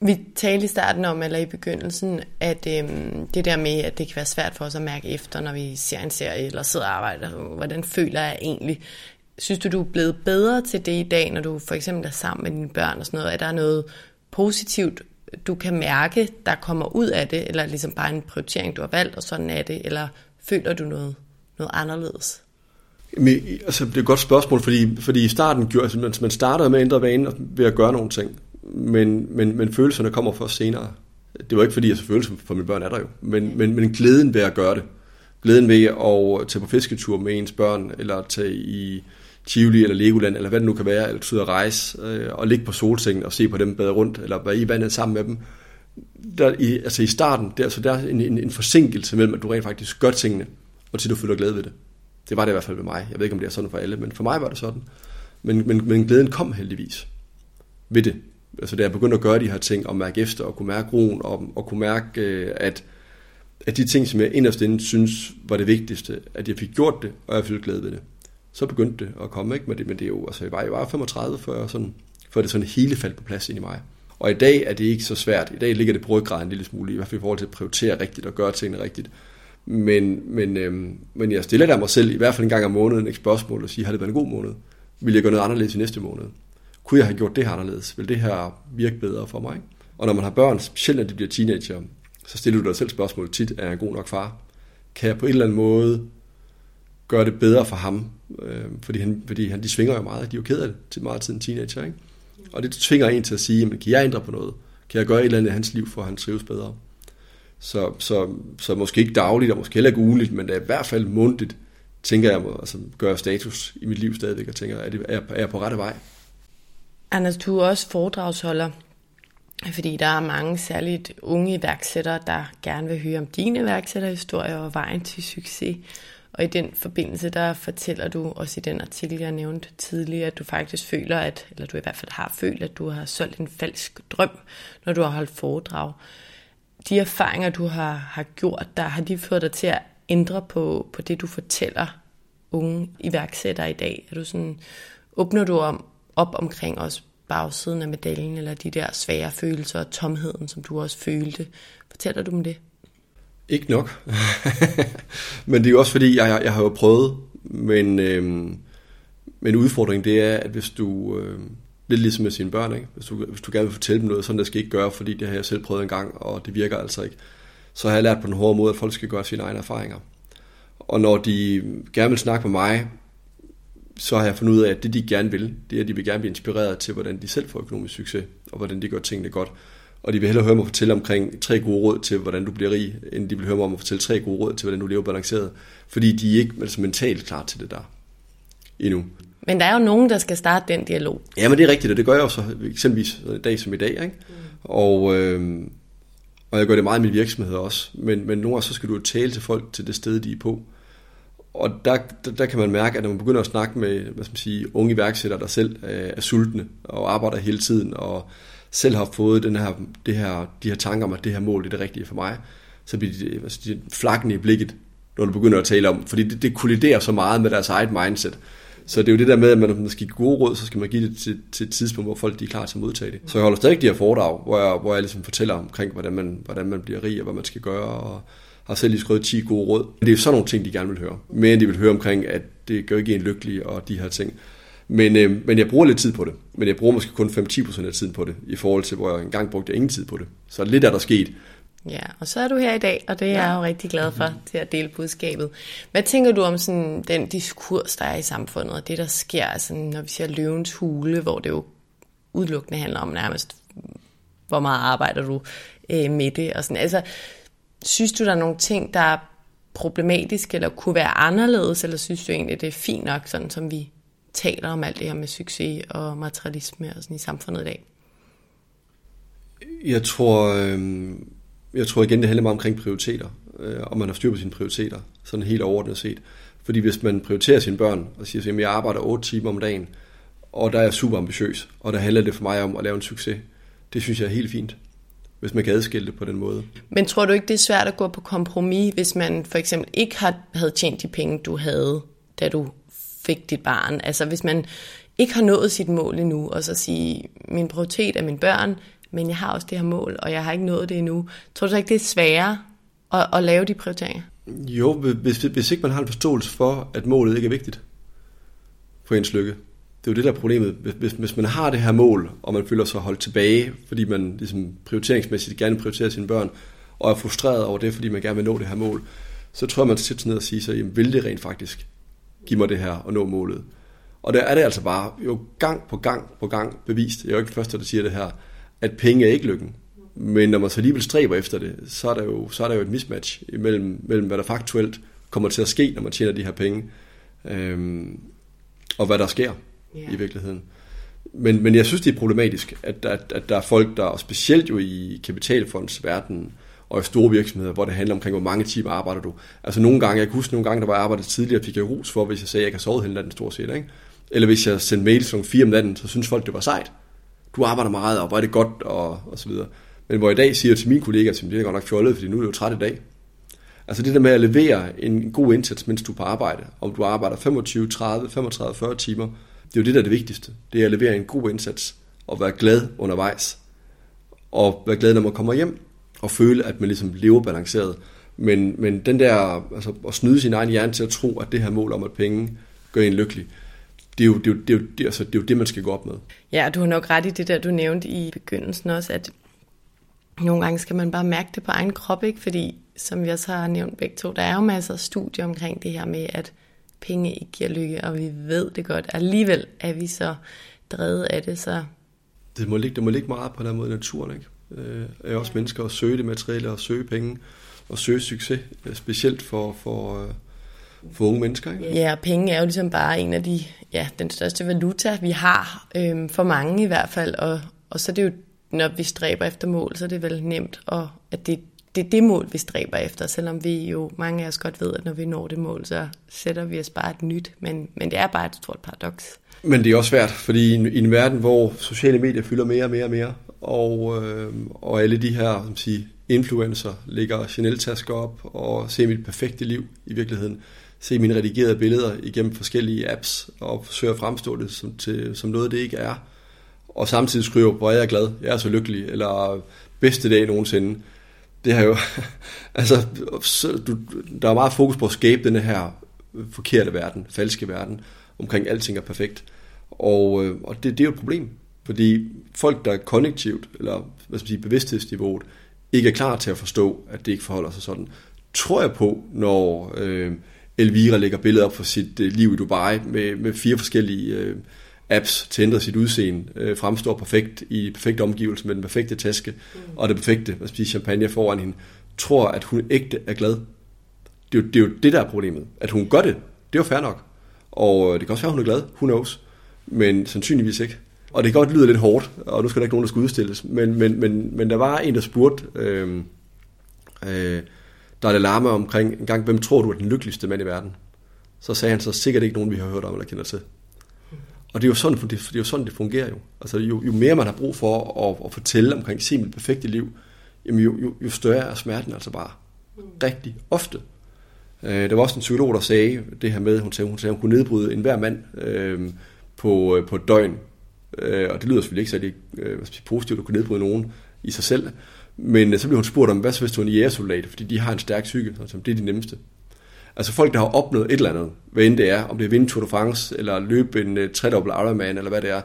Vi talte i starten om, eller i begyndelsen, at øhm, det der med, at det kan være svært for os at mærke efter, når vi ser en serie eller sidder og arbejder. Hvordan føler jeg egentlig? Synes du, du er blevet bedre til det i dag, når du for eksempel er sammen med dine børn og sådan noget? Er der noget positivt, du kan mærke, der kommer ud af det? Eller ligesom bare en prioritering, du har valgt, og sådan er det? Eller føler du noget, noget anderledes? Men, altså, det er et godt spørgsmål, fordi, fordi i starten gjorde, altså, man startede med at ændre vanen ved at gøre nogle ting men, men, men følelserne kommer først senere. Det var ikke fordi, altså, at følelser for mine børn er der jo, men, men, men glæden ved at gøre det. Glæden ved at tage på fisketur med ens børn, eller tage i Tivoli eller Legoland, eller hvad det nu kan være, eller tage at rejse, øh, og ligge på solsengen og se på dem bade rundt, eller være i vandet sammen med dem. Der, i, altså i starten, der, så der er en, en, en forsinkelse mellem, at du rent faktisk gør tingene, og til du føler glæde ved det. Det var det i hvert fald ved mig. Jeg ved ikke, om det er sådan for alle, men for mig var det sådan. Men, men, men glæden kom heldigvis ved det altså da jeg begyndte at gøre de her ting, og mærke efter, og kunne mærke roen, og, og kunne mærke, øh, at, at de ting, som jeg inderst inde synes var det vigtigste, at jeg fik gjort det, og jeg følte glæde ved det. Så begyndte det at komme, ikke? Men det, men det er jo, altså jeg var, jeg var 35, før, jeg sådan, før det sådan hele faldt på plads ind i mig. Og i dag er det ikke så svært. I dag ligger det på ryggraden en lille smule, i hvert fald i forhold til at prioritere rigtigt og gøre tingene rigtigt. Men, men, øhm, men jeg stiller der mig selv i hvert fald en gang om måneden et spørgsmål og siger, har det været en god måned? Vil jeg gøre noget anderledes i næste måned? Kunne jeg have gjort det her anderledes? Vil det her virke bedre for mig? Og når man har børn, specielt når de bliver teenager, så stiller du dig selv spørgsmålet tit, er jeg en god nok far? Kan jeg på en eller anden måde gøre det bedre for ham? Øh, fordi han, fordi han, de svinger jo meget, de er jo ked af det til meget tid en teenager, ikke? Og det tvinger en til at sige, jamen, kan jeg ændre på noget? Kan jeg gøre et eller andet i hans liv, for at han trives bedre? Så, så, så måske ikke dagligt, og måske heller ikke ugenligt, men det er i hvert fald mundtligt, tænker jeg, altså gør status i mit liv stadigvæk, og tænker, er, det, er, er jeg på rette vej? Anders, du er også foredragsholder, fordi der er mange særligt unge iværksættere, der gerne vil høre om dine iværksætterhistorier og vejen til succes. Og i den forbindelse, der fortæller du også i den artikel, jeg nævnte tidligere, at du faktisk føler, at, eller du i hvert fald har følt, at du har solgt en falsk drøm, når du har holdt foredrag. De erfaringer, du har, har gjort, der har de ført dig til at ændre på, på det, du fortæller unge iværksættere i dag? Er du sådan, åbner du om op omkring os bagsiden af medaljen, eller de der svære følelser og tomheden, som du også følte. Fortæller du om det? Ikke nok. men det er jo også fordi, jeg, jeg har jo prøvet, men, øhm, men udfordringen det er, at hvis du, øhm, lidt ligesom med sine børn, ikke? Hvis, du, hvis du gerne vil fortælle dem noget, sådan der skal ikke gøre, fordi det har jeg selv prøvet en gang, og det virker altså ikke, så har jeg lært på den hårde måde, at folk skal gøre sine egne erfaringer. Og når de gerne vil snakke med mig, så har jeg fundet ud af, at det de gerne vil, det er, at de vil gerne blive inspireret til, hvordan de selv får økonomisk succes, og hvordan de gør tingene godt. Og de vil hellere høre mig fortælle omkring tre gode råd til, hvordan du bliver rig, end de vil høre mig om at fortælle tre gode råd til, hvordan du lever balanceret. Fordi de er ikke altså, mentalt klar til det der endnu. Men der er jo nogen, der skal starte den dialog. Ja, men det er rigtigt, og det gør jeg jo så eksempelvis i dag som i dag. Ikke? Mm. Og, øh, og jeg gør det meget i min virksomhed også. Men, men nogle gange så skal du jo tale til folk til det sted, de er på og der, der, der kan man mærke, at når man begynder at snakke med hvad skal man sige, unge iværksættere, der selv er, er sultne og arbejder hele tiden, og selv har fået den her, det her, de her tanker om, at det her mål er det rigtige for mig, så bliver de, altså, de flakken i blikket, når du begynder at tale om, fordi det, det kolliderer så meget med deres eget mindset. Så det er jo det der med, at man, når man skal give gode råd, så skal man give det til, til et tidspunkt, hvor folk de er klar til at modtage det. Så jeg holder stadig de her foredrag, hvor jeg, hvor jeg ligesom fortæller omkring, hvordan man, hvordan man bliver rig, og hvad man skal gøre, og har selv lige skrevet 10 gode råd. Det er sådan nogle ting, de gerne vil høre. Men de vil høre omkring, at det gør ikke en lykkelig og de her ting. Men, øh, men jeg bruger lidt tid på det. Men jeg bruger måske kun 5-10% af tiden på det, i forhold til, hvor jeg engang brugte ingen tid på det. Så lidt er der sket. Ja, og så er du her i dag, og det er ja. jeg jo rigtig glad for mm-hmm. til at dele budskabet. Hvad tænker du om sådan den diskurs, der er i samfundet, og det, der sker, altså, når vi siger løvens hule, hvor det jo udelukkende handler om nærmest, hvor meget arbejder du øh, med det, og sådan. Altså, synes du, der er nogle ting, der er problematiske, eller kunne være anderledes, eller synes du egentlig, det er fint nok, sådan som vi taler om alt det her med succes og materialisme og sådan i samfundet i dag? Jeg tror, øh, jeg tror igen, det handler meget omkring prioriteter, øh, om man har styr på sine prioriteter, sådan helt overordnet set. Fordi hvis man prioriterer sine børn og siger, at jeg arbejder 8 timer om dagen, og der er jeg super ambitiøs, og der handler det for mig om at lave en succes, det synes jeg er helt fint hvis man kan adskille det på den måde. Men tror du ikke, det er svært at gå på kompromis, hvis man for eksempel ikke havde tjent de penge, du havde, da du fik dit barn? Altså hvis man ikke har nået sit mål endnu, og så sige, min prioritet er mine børn, men jeg har også det her mål, og jeg har ikke nået det endnu. Tror du ikke, det er sværere at, at lave de prioriteringer? Jo, hvis, hvis ikke man har en forståelse for, at målet ikke er vigtigt for ens lykke, det er jo det, der er problemet. Hvis, hvis man har det her mål, og man føler sig holdt tilbage, fordi man ligesom prioriteringsmæssigt gerne prioriterer sine børn, og er frustreret over det, fordi man gerne vil nå det her mål, så tror jeg, man skal sætte ned og sige sig, jamen, vil det rent faktisk give mig det her og nå målet? Og der er det altså bare jo gang på gang på gang bevist, jeg er jo ikke den første, der siger det her, at penge er ikke lykken. Men når man så alligevel stræber efter det, så er der jo, så er der jo et mismatch mellem, mellem, hvad der faktuelt kommer til at ske, når man tjener de her penge, øhm, og hvad der sker yeah. i virkeligheden. Men, men jeg synes, det er problematisk, at, at, at der er folk, der, og specielt jo i kapitalfondsverdenen, og i store virksomheder, hvor det handler omkring, hvor mange timer arbejder du. Altså nogle gange, jeg kan huske nogle gange, der var jeg arbejdet tidligere, fik jeg rus for, hvis jeg sagde, at jeg kan sove hele natten stort set. Ikke? Eller hvis jeg sendte mails om 4 om natten, så synes folk, det var sejt. Du arbejder meget, og hvor er det godt, og, og så videre. Men hvor i dag siger til mine kollegaer, at det er godt nok fjollet, fordi nu er det jo træt i dag. Altså det der med at levere en god indsats, mens du er på arbejde. Om du arbejder 25, 30, 35, 40 timer, det er jo det, der er det vigtigste. Det er at levere en god indsats og være glad undervejs. Og være glad, når man kommer hjem og føle, at man ligesom lever balanceret. Men, men den der, altså at snyde sin egen hjerne til at tro, at det her mål om, at penge gør en lykkelig, det er, jo, det, er jo, det, er jo, det, altså, det er jo det, man skal gå op med. Ja, du har nok ret i det der, du nævnte i begyndelsen også, at nogle gange skal man bare mærke det på egen krop, ikke? Fordi, som vi også har nævnt begge to, der er jo masser af studier omkring det her med, at penge ikke giver lykke, og vi ved det godt. Alligevel er vi så drevet af det, så... Det må ligge, det må ligge meget på den måde i naturen, ikke? Øh, er også ja. mennesker at søge det materielle, og søge penge, og søge succes, øh, specielt for, for, øh, for unge mennesker, ikke? Ja, og penge er jo ligesom bare en af de, ja, den største valuta, vi har, øhm, for mange i hvert fald, og, og så er det jo, når vi stræber efter mål, så er det vel nemt, og at det det er det mål, vi stræber efter, selvom vi jo, mange af os godt ved, at når vi når det mål, så sætter vi os bare et nyt, men, men det er bare et stort paradoks. Men det er også svært, fordi i, i en verden, hvor sociale medier fylder mere og mere og mere, og, øh, og alle de her som siger, influencer lægger Chanel-tasker op og ser mit perfekte liv i virkeligheden, se mine redigerede billeder igennem forskellige apps og forsøger at fremstå det som, til, som noget, det ikke er. Og samtidig skriver, hvor er jeg glad, jeg er så lykkelig, eller bedste dag nogensinde det har jo, altså, du, der er meget fokus på at skabe den her forkerte verden, falske verden, omkring alting er perfekt. Og, øh, og det, det er jo et problem, fordi folk, der er konnektivt, eller hvad skal man sige, bevidsthedsniveauet, ikke er klar til at forstå, at det ikke forholder sig sådan, tror jeg på, når øh, Elvira lægger billeder op for sit øh, liv i Dubai med, med fire forskellige øh, apps til at ændre sit udseende, øh, fremstår perfekt i perfekt omgivelse med den perfekte taske mm. og det perfekte hvad skal champagne foran hende, tror, at hun ægte er glad. Det er, jo, det er jo det, der er problemet. At hun gør det, det er jo fair nok. Og øh, det kan også være, at hun er glad, who knows. Men sandsynligvis ikke. Og det kan godt lyde lidt hårdt, og nu skal der ikke nogen, der skal udstilles. Men, men, men, men der var en, der spurgte øh, øh, Dalai Lama omkring en gang, hvem tror du er den lykkeligste mand i verden? Så sagde han så sikkert ikke nogen, vi har hørt om eller kender til. Og det er jo sådan, det, det, er jo sådan, det fungerer jo. Altså, jo, jo mere man har brug for at, at fortælle omkring sin perfekte liv, jamen, jo, jo, jo større er smerten altså bare. Mm. Rigtig ofte. Øh, der var også en psykolog, der sagde det her med, hun sagde, hun, sagde, hun kunne nedbryde enhver mand øh, på, øh, på et døgn. Øh, og det lyder selvfølgelig ikke særlig øh, positivt at kunne nedbryde nogen i sig selv. Men øh, så blev hun spurgt om, hvad så hvis du er en jægersoldat, fordi de har en stærk psyke, altså, det er de nemmeste. Altså folk, der har opnået et eller andet, hvad end det er, om det er vinde Tour de France, eller løbe en øh, uh, tredobbelt Ironman, eller hvad det er,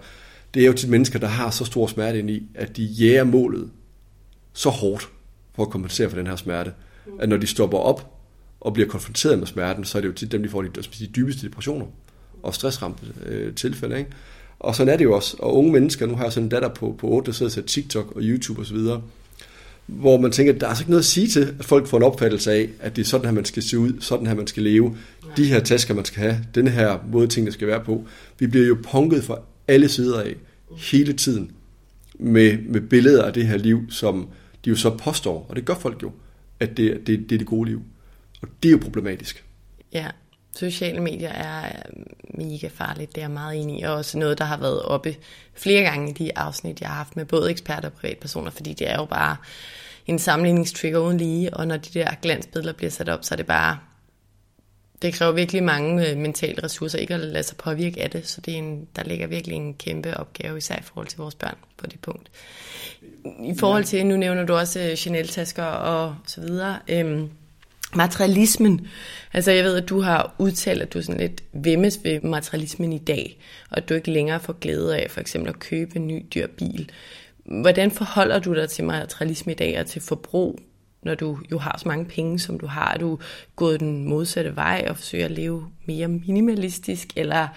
det er jo til mennesker, der har så stor smerte ind i, at de jæger målet så hårdt for at kompensere for den her smerte, at når de stopper op og bliver konfronteret med smerten, så er det jo tit dem, de får de, altså, de dybeste depressioner og stressramte øh, tilfælde. Ikke? Og sådan er det jo også. Og unge mennesker, nu har jeg sådan en datter på, på 8, der sidder og ser TikTok og YouTube osv., hvor man tænker, at der er altså ikke noget at sige til, at folk får en opfattelse af, at det er sådan her, man skal se ud, sådan her, man skal leve, de her tasker, man skal have, den her måde, tingene skal være på. Vi bliver jo punket fra alle sider af, hele tiden, med, med billeder af det her liv, som de jo så påstår, og det gør folk jo, at det, det, det er det gode liv. Og det er jo problematisk. Ja, sociale medier er mega farligt, det er jeg meget enig i, og også noget, der har været oppe flere gange i de afsnit, jeg har haft med både eksperter og privatpersoner, fordi det er jo bare en sammenligningstrigger uden lige, og når de der glansbilleder bliver sat op, så er det bare, det kræver virkelig mange øh, mentale ressourcer ikke at lade sig påvirke af det, så det er en, der ligger virkelig en kæmpe opgave, især i forhold til vores børn på det punkt. I forhold til, nu nævner du også øh, Chanel-tasker og så videre, øhm, materialismen. Altså jeg ved, at du har udtalt, at du er sådan lidt vemmes ved materialismen i dag, og at du ikke længere får glæde af for eksempel at købe en ny dyr bil. Hvordan forholder du dig til materialisme i dag og til forbrug, når du jo har så mange penge, som du har? Er du gået den modsatte vej og forsøger at leve mere minimalistisk, eller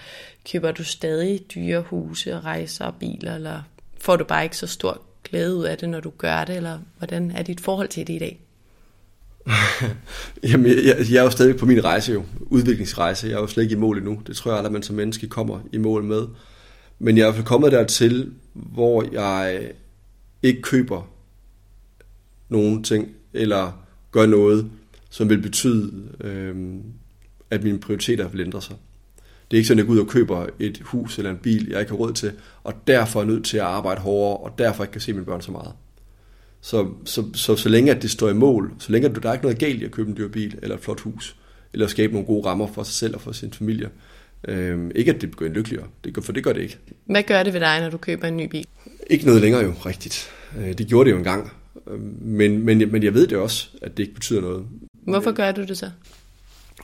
køber du stadig dyre huse, rejser og biler, eller får du bare ikke så stor glæde ud af det, når du gør det, eller hvordan er dit forhold til det i dag? Jamen, jeg, jeg er jo stadig på min rejse jo, udviklingsrejse. Jeg er jo slet ikke i mål endnu. Det tror jeg aldrig, man som menneske kommer i mål med. Men jeg er i hvert fald kommet dertil, hvor jeg ikke køber nogen ting, eller gør noget, som vil betyde, øh, at mine prioriteter vil ændre sig. Det er ikke sådan, at jeg går ud og køber et hus eller en bil, jeg ikke har råd til, og derfor er nødt til at arbejde hårdere, og derfor ikke kan se mine børn så meget. Så, så, så, så længe at det står i mål, så længe at der er ikke noget galt i at købe en dyr bil eller et flot hus, eller skabe nogle gode rammer for sig selv og for sin familie. Øhm, ikke at det gør en lykkeligere, det gør, for det gør det ikke. Hvad gør det ved dig, når du køber en ny bil? Ikke noget længere jo, rigtigt. Øh, det gjorde det jo engang. Øhm, men, men, men jeg ved det også, at det ikke betyder noget. Hvorfor gør du det så?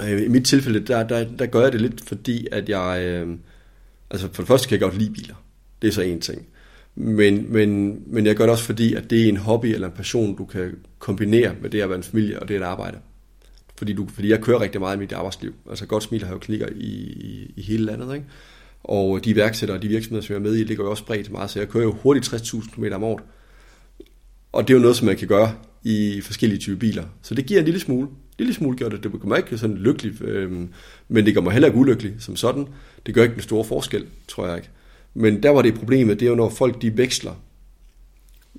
Øh, I mit tilfælde, der, der, der gør jeg det lidt, fordi at jeg... Øh, altså for det første kan jeg godt lide biler. Det er så en ting. Men, men, men jeg gør det også fordi, at det er en hobby eller en passion, du kan kombinere med det at være en familie og det at arbejde. Fordi, du, fordi jeg kører rigtig meget i mit arbejdsliv. Altså godt smil har jo klikker i, i, i hele landet. Ikke? Og de iværksættere og de virksomheder, som jeg er med i, ligger jo også spredt meget. Så jeg kører jo hurtigt 60.000 km om året. Og det er jo noget, som man kan gøre i forskellige typer biler. Så det giver en lille smule. En lille smule gør det. Det gør mig ikke sådan lykkelig, øh, men det gør mig heller ikke ulykkelig som sådan. Det gør ikke en stor forskel, tror jeg ikke. Men der var det problemet, det er jo når folk de veksler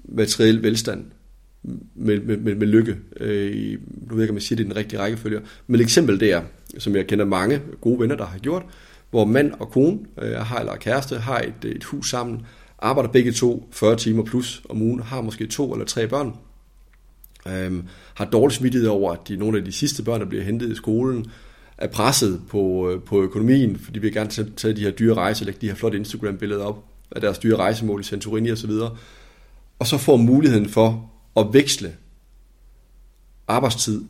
materiel velstand med, med, med, med lykke. Øh, nu ved jeg ikke, om jeg siger det i den rigtige rækkefølge. Men et eksempel det er, som jeg kender mange gode venner, der har gjort, hvor mand og kone øh, har, eller kæreste har et, øh, et hus sammen, arbejder begge to 40 timer plus om ugen, har måske to eller tre børn, øh, har dårlig smittighed over, at de nogle af de sidste børn, der bliver hentet i skolen, er presset på, øh, på økonomien, fordi vi vil gerne tage de her dyre rejser, lægge de her flotte Instagram-billeder op af deres dyre rejsemål i Santorini osv., og, og så får muligheden for at veksle arbejdstid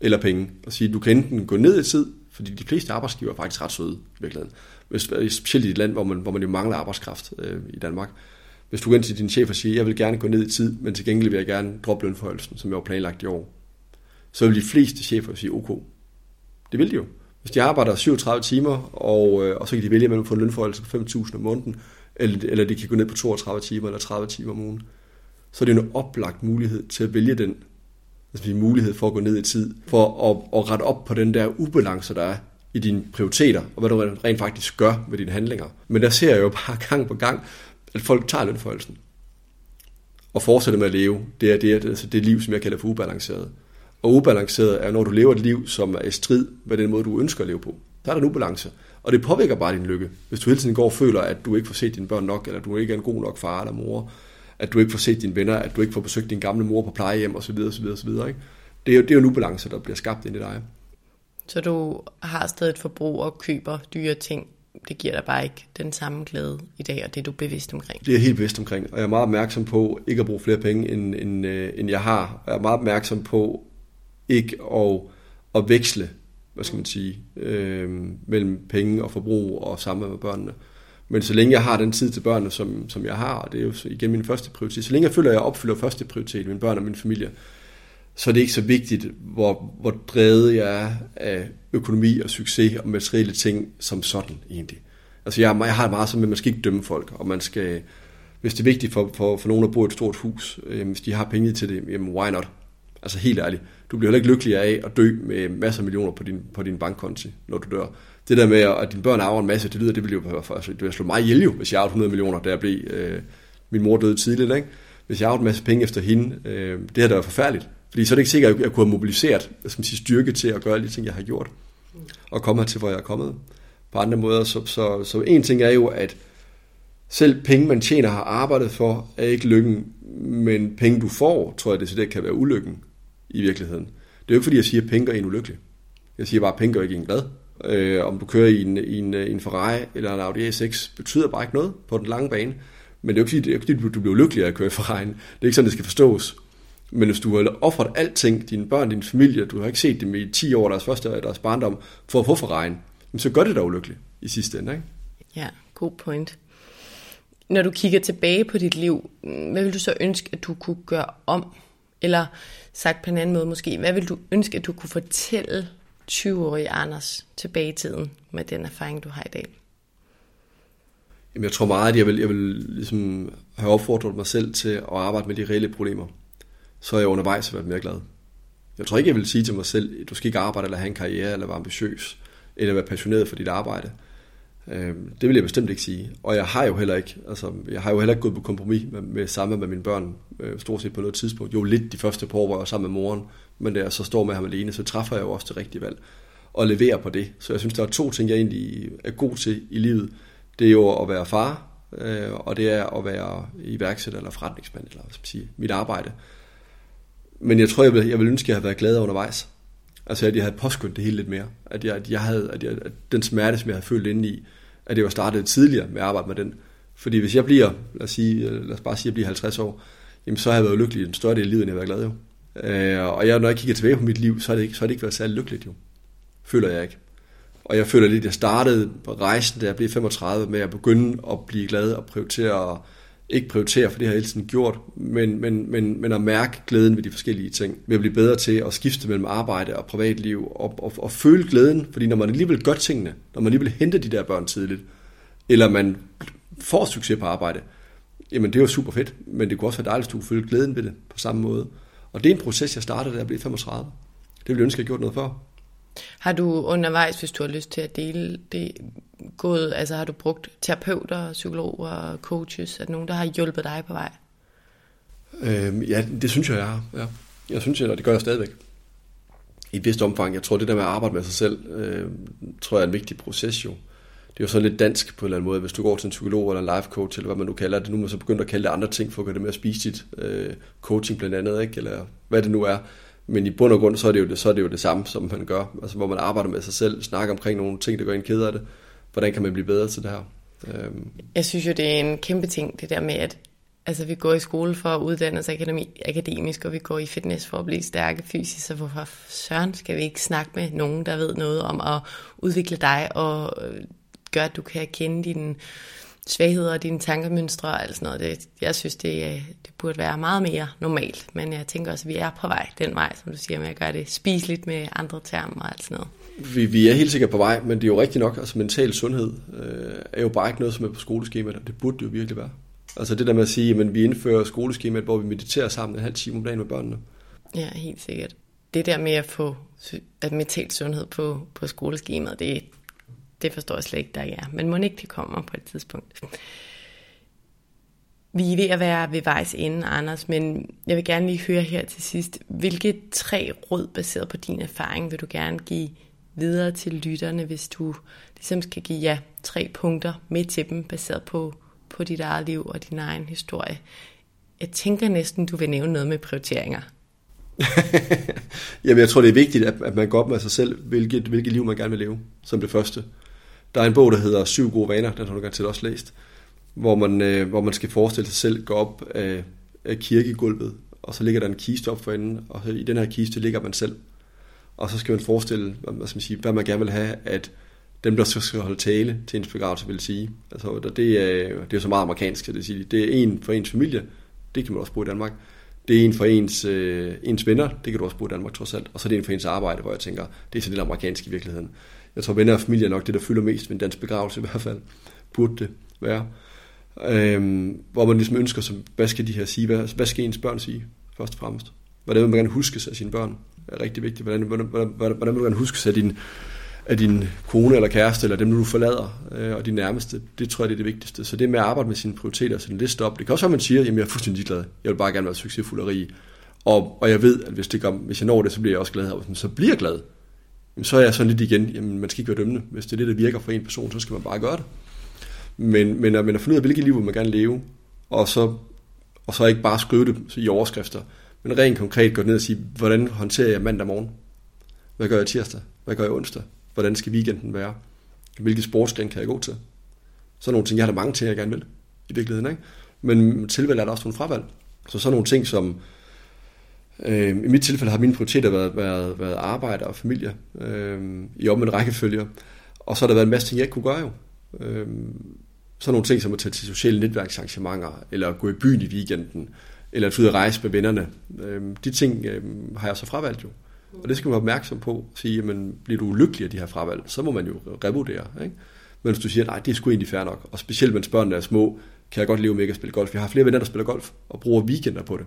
eller penge, og sige, du kan enten gå ned i tid, fordi de fleste arbejdsgiver er faktisk ret søde i virkeligheden, Hvis, specielt i et land, hvor man, hvor man jo mangler arbejdskraft øh, i Danmark. Hvis du går ind til din chef og siger, jeg vil gerne gå ned i tid, men til gengæld vil jeg gerne droppe lønforholdelsen, som jeg har planlagt i år, så vil de fleste chefer sige, okay, det vil de jo. Hvis de arbejder 37 timer, og, øh, og så kan de vælge mellem at få en lønforholdelse på 5.000 om måneden, eller, eller de kan gå ned på 32 timer eller 30 timer om ugen, så er det en oplagt mulighed til at vælge den altså en mulighed for at gå ned i tid, for at, at rette op på den der ubalance, der er i dine prioriteter, og hvad du rent faktisk gør med dine handlinger. Men der ser jeg jo bare gang på gang, at folk tager lønforholdelsen og fortsætter med at leve. Det er det, altså det liv, som jeg kalder for ubalanceret. Og ubalanceret er, når du lever et liv, som er i strid med den måde, du ønsker at leve på. Så er der en ubalance. Og det påvirker bare din lykke. Hvis du hele tiden går og føler, at du ikke får set dine børn nok, eller du ikke er en god nok far eller mor, at du ikke får set dine venner, at du ikke får besøgt din gamle mor på plejehjem osv. osv., osv. Ikke? Det, er jo, det er jo en ubalance, der bliver skabt ind i dig. Så du har stadig et forbrug og køber dyre ting. Det giver dig bare ikke den samme glæde i dag, og det er du bevidst omkring. Det er jeg helt bevidst omkring, og jeg er meget opmærksom på ikke at bruge flere penge, end, end, øh, end jeg har. Jeg er meget opmærksom på ikke at, at veksle, hvad skal man sige, øh, mellem penge og forbrug og sammen med børnene. Men så længe jeg har den tid til børnene, som, som jeg har, og det er jo igen min første prioritet, så længe jeg føler, at jeg opfylder første prioritet, mine børn og min familie, så er det ikke så vigtigt, hvor, hvor drevet jeg er af økonomi og succes og materielle ting som sådan egentlig. Altså jeg, jeg har meget som, at man skal ikke dømme folk, og man skal, Hvis det er vigtigt for, for, for nogen at bo i et stort hus, øh, hvis de har penge til det, jamen why not? Altså helt ærligt. Du bliver heller ikke lykkelig af at dø med masser af millioner på din, på din bankkonti, når du dør. Det der med, at dine børn arver en masse, det lyder, det ville jo altså, det ville slå mig ihjel jo, hvis jeg arvede 100 millioner, da jeg blev, øh, min mor døde tidligt, ikke? Hvis jeg arvede en masse penge efter hende, øh, det her da er forfærdeligt. Fordi så er det ikke sikkert, at jeg kunne have mobiliseret som skal sige, styrke til at gøre alle de ting, jeg har gjort. Og komme til, hvor jeg er kommet. På andre måder, så, så, så en ting er jo, at selv penge, man tjener, har arbejdet for, er ikke lykken, men penge, du får, tror jeg, det, det kan være ulykken i virkeligheden. Det er jo ikke, fordi jeg siger, at penge gør en ulykkelig. Jeg siger bare, at penge gør ikke en glad. Øh, om du kører i en, i, en, en Ferrari eller en Audi A6, betyder bare ikke noget på den lange bane. Men det er jo ikke, det er ikke fordi, du bliver lykkelig af at køre i Ferrari'en. Det er ikke sådan, det skal forstås. Men hvis du har offret alting, dine børn, din familie, du har ikke set dem i 10 år, deres første deres barndom, for at få Ferrari'en, så gør det dig ulykkelig i sidste ende. Ikke? Ja, god point. Når du kigger tilbage på dit liv, hvad vil du så ønske, at du kunne gøre om? Eller sagt på en anden måde måske, hvad vil du ønske, at du kunne fortælle 20-årige Anders tilbage i tiden med den erfaring, du har i dag? Jamen, jeg tror meget, at jeg vil, jeg vil ligesom have opfordret mig selv til at arbejde med de reelle problemer. Så er jeg undervejs været mere glad. Jeg tror ikke, jeg vil sige til mig selv, at du skal ikke arbejde eller have en karriere, eller være ambitiøs, eller være passioneret for dit arbejde. Øh, det vil jeg bestemt ikke sige. Og jeg har jo heller ikke, altså, jeg har jo heller ikke gået på kompromis med, med sammen med mine børn, øh, stort set på noget tidspunkt. Jo lidt de første par år, hvor jeg var sammen med moren, men da jeg så står med ham alene, så træffer jeg jo også det rigtige valg og leverer på det. Så jeg synes, der er to ting, jeg egentlig er god til i livet. Det er jo at være far, øh, og det er at være iværksætter eller forretningsmand, eller hvad skal man sige, mit arbejde. Men jeg tror, jeg vil, jeg vil ønske, at jeg havde været glad undervejs. Altså, at jeg havde påskyndt det hele lidt mere. At, jeg, at, jeg havde, at, jeg, at den smerte, som jeg havde følt inde i, at det var startet tidligere med at arbejde med den. Fordi hvis jeg bliver, lad os, sige, øh, lad os bare sige, at jeg bliver 50 år, jamen så har jeg været lykkelig en større del af livet, end jeg har været glad jo. Øh, og jeg, når jeg kigger tilbage på mit liv, så har det ikke, så har det ikke været særlig lykkeligt jo. Føler jeg ikke. Og jeg føler lidt, at jeg startede på rejsen, da jeg blev 35, med at begynde at blive glad og prioritere ikke prioritere, for det har jeg hele tiden gjort, men, men, men, men at mærke glæden ved de forskellige ting. Ved at blive bedre til at skifte mellem arbejde og privatliv, og, og, og føle glæden, fordi når man alligevel gør tingene, når man alligevel henter de der børn tidligt, eller man får succes på arbejde, jamen det er jo super fedt, men det kunne også være dejligt, at du kunne føle glæden ved det på samme måde. Og det er en proces, jeg startede, da jeg blev 35. Det ville jeg ønske, at jeg gjort noget for. Har du undervejs, hvis du har lyst til at dele det, gået, altså har du brugt terapeuter, psykologer, coaches, er der nogen, der har hjulpet dig på vej? Øhm, ja, det synes jeg, jeg har. Ja. Jeg synes, jeg, og det gør jeg stadigvæk. I et vist omfang. Jeg tror, det der med at arbejde med sig selv, øh, tror jeg er en vigtig proces jo. Det er jo sådan lidt dansk på en eller anden måde. Hvis du går til en psykolog eller en life coach, eller hvad man nu kalder det, nu er man så begyndt at kalde det andre ting, for at gøre det mere spiseligt. Øh, coaching blandt andet, ikke? eller hvad det nu er. Men i bund og grund, så er det jo det, så er det, jo det samme, som man gør. Altså, hvor man arbejder med sig selv, snakker omkring nogle ting, der gør en ked af det. Hvordan kan man blive bedre til det her? Øhm. Jeg synes jo, det er en kæmpe ting, det der med, at altså, vi går i skole for at uddanne os akademi, akademisk, og vi går i fitness for at blive stærke fysisk, så hvorfor søren skal vi ikke snakke med nogen, der ved noget om at udvikle dig og øh, gøre, at du kan kende dine svagheder og dine tankemønstre og alt sådan noget. Det, jeg synes, det, øh, det burde være meget mere normalt, men jeg tænker også, at vi er på vej den vej, som du siger, med at gøre det spiseligt med andre termer og alt sådan noget. Vi, vi er helt sikkert på vej, men det er jo rigtigt nok, altså mental sundhed øh, er jo bare ikke noget, som er på skoleskemaet, og det burde det jo virkelig være. Altså det der med at sige, at vi indfører skoleskemaet, hvor vi mediterer sammen en halv time om dagen med børnene. Ja, helt sikkert. Det der med at få at mental sundhed på, på skoleskemaet, det, det forstår jeg slet ikke, der er. Men må ikke det kommer på et tidspunkt. Vi er ved at være ved vejs ende, Anders, men jeg vil gerne lige høre her til sidst. Hvilke tre råd baseret på din erfaring vil du gerne give videre til lytterne, hvis du ligesom skal give ja, tre punkter med til dem, baseret på, på dit eget liv og din egen historie? Jeg tænker næsten, du vil nævne noget med prioriteringer. Jamen, jeg tror, det er vigtigt, at, at man går op med sig selv, hvilket, hvilket liv man gerne vil leve, som det første. Der er en bog, der hedder Syv gode vaner, den har du til også læst, hvor man, øh, hvor man skal forestille sig selv gå op af, af kirkegulvet, og så ligger der en kiste op for enden, og i den her kiste ligger man selv. Og så skal man forestille, hvad, skal man sige, hvad man gerne vil have, at dem, der skal holde tale til ens begravelse, vil sige. Altså, det, er, det er så meget amerikansk, at det, sige. det er en for ens familie, det kan man også bruge i Danmark. Det er en for ens, øh, ens venner, det kan du også bruge i Danmark trods alt. Og så er det en for ens arbejde, hvor jeg tænker, det er så lidt amerikansk i virkeligheden. Jeg tror, venner og familie er nok det, der fylder mest ved en dansk begravelse i hvert fald. Burde det være. Øhm, hvor man ligesom ønsker, så, hvad skal de her sige? Hvad, hvad skal ens børn sige, først og fremmest? Hvordan vil man gerne huske sig af sine børn? er rigtig vigtigt. Hvordan, hvordan, hvordan, hvordan vil du gerne huske sig af din, af din kone eller kæreste, eller dem, du forlader, øh, og de nærmeste, det tror jeg, det er det vigtigste. Så det med at arbejde med sine prioriteter og sin liste op, det kan også være, at man siger, jamen jeg er fuldstændig glad. Jeg vil bare gerne være succesfuld og rig. Og, og jeg ved, at hvis, det gør, hvis jeg når det, så bliver jeg også glad. Og hvis så bliver jeg glad, så er jeg sådan lidt igen, jamen man skal ikke være dømmende. Hvis det er det, der virker for en person, så skal man bare gøre det. Men, men, at, men at finde ud af, hvilket liv man gerne leve, og så, og så ikke bare skrive det i overskrifter, men rent konkret gå ned og sige, hvordan håndterer jeg mandag morgen? Hvad gør jeg tirsdag? Hvad gør jeg onsdag? Hvordan skal weekenden være? Hvilke sportsgren kan jeg gå til? Så nogle ting, jeg har da mange ting, jeg gerne vil i virkeligheden. Ikke? Men tilvalg er der også nogle fravalg. Så sådan nogle ting som, øh, i mit tilfælde har mine prioriteter været, været, været arbejde og familie øh, i omvendt rækkefølge. Og så har der været en masse ting, jeg ikke kunne gøre jo. Øh, sådan nogle ting som at tage til sociale netværksarrangementer, eller gå i byen i weekenden, eller at ud og rejse med vennerne. Øh, de ting øh, har jeg så fravalgt jo. Og det skal man være opmærksom på. Sige, jamen, bliver du ulykkelig af de her fravalg, så må man jo revurdere. Ikke? Men hvis du siger, nej, det er sgu egentlig fair nok, og specielt mens børnene er små, kan jeg godt leve med ikke at spille golf. Jeg har flere venner, der spiller golf, og bruger weekender på det.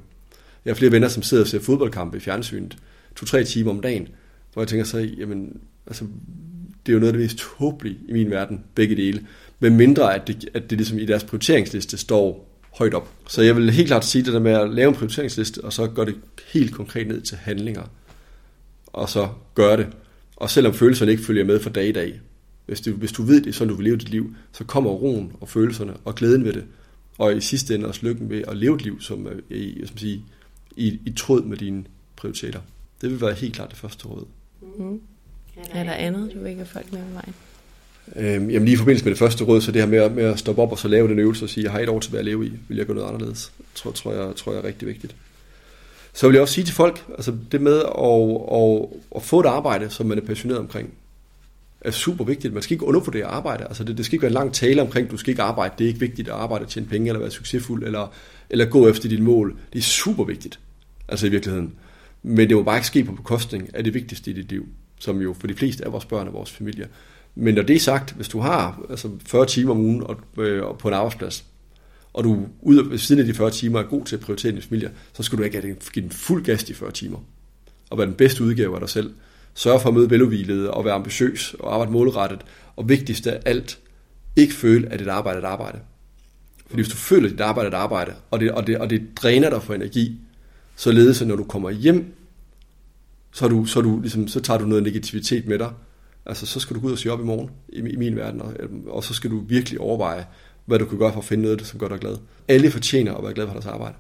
Jeg har flere venner, som sidder og ser fodboldkampe i fjernsynet, to-tre timer om dagen, hvor jeg tænker så, jamen, altså, det er jo noget af det mest håbelige i min verden, begge dele. Men mindre, at det, at det ligesom i deres prioriteringsliste står højt op. Så jeg vil helt klart sige det der med at lave en prioriteringsliste, og så gøre det helt konkret ned til handlinger. Og så gøre det. Og selvom følelserne ikke følger med fra dag i dag, hvis du, hvis du ved det, sådan du vil leve dit liv, så kommer roen og følelserne og glæden ved det. Og i sidste ende også lykken ved at leve et liv, som i, som sige, i, i tråd med dine prioriteter. Det vil være helt klart det første råd. Mm. Er der andet, du vil have folk med på vejen? Øhm, jamen lige i forbindelse med det første råd, så det her med, med at stoppe op og så lave den øvelse og sige, jeg har et år tilbage at leve i, vil jeg gøre noget anderledes, tror, tror, jeg, tror jeg er rigtig vigtigt. Så vil jeg også sige til folk, altså det med at, at, at få et arbejde, som man er passioneret omkring, er super vigtigt. Man skal ikke undervurdere arbejde. Altså det, det skal ikke være en lang tale omkring, du skal ikke arbejde. Det er ikke vigtigt at arbejde, tjene penge, eller være succesfuld, eller, eller gå efter dit mål. Det er super vigtigt, altså i virkeligheden. Men det må bare ikke ske på bekostning af det vigtigste i dit liv, som jo for de fleste af vores børn og vores familie. Men når det er sagt, hvis du har altså 40 timer om ugen og, øh, på en arbejdsplads, og du ud af, ved siden af de 40 timer er god til at prioritere din familie, så skal du ikke give den fuld gas de 40 timer. Og være den bedste udgave af dig selv. Sørg for at møde veluvilede og være ambitiøs og arbejde målrettet. Og vigtigst af alt, ikke føle, at dit arbejde er et arbejde. Fordi hvis du føler, at dit arbejde er et arbejde, og det, og det, og det dræner dig for energi, så ledes når du kommer hjem, så, du, så, du, ligesom, så tager du noget negativitet med dig, Altså, så skal du gå ud og sige op i morgen, i, i min verden, og, øh, og så skal du virkelig overveje, hvad du kan gøre for at finde noget, som gør dig glad. Alle fortjener at være glad for deres arbejde.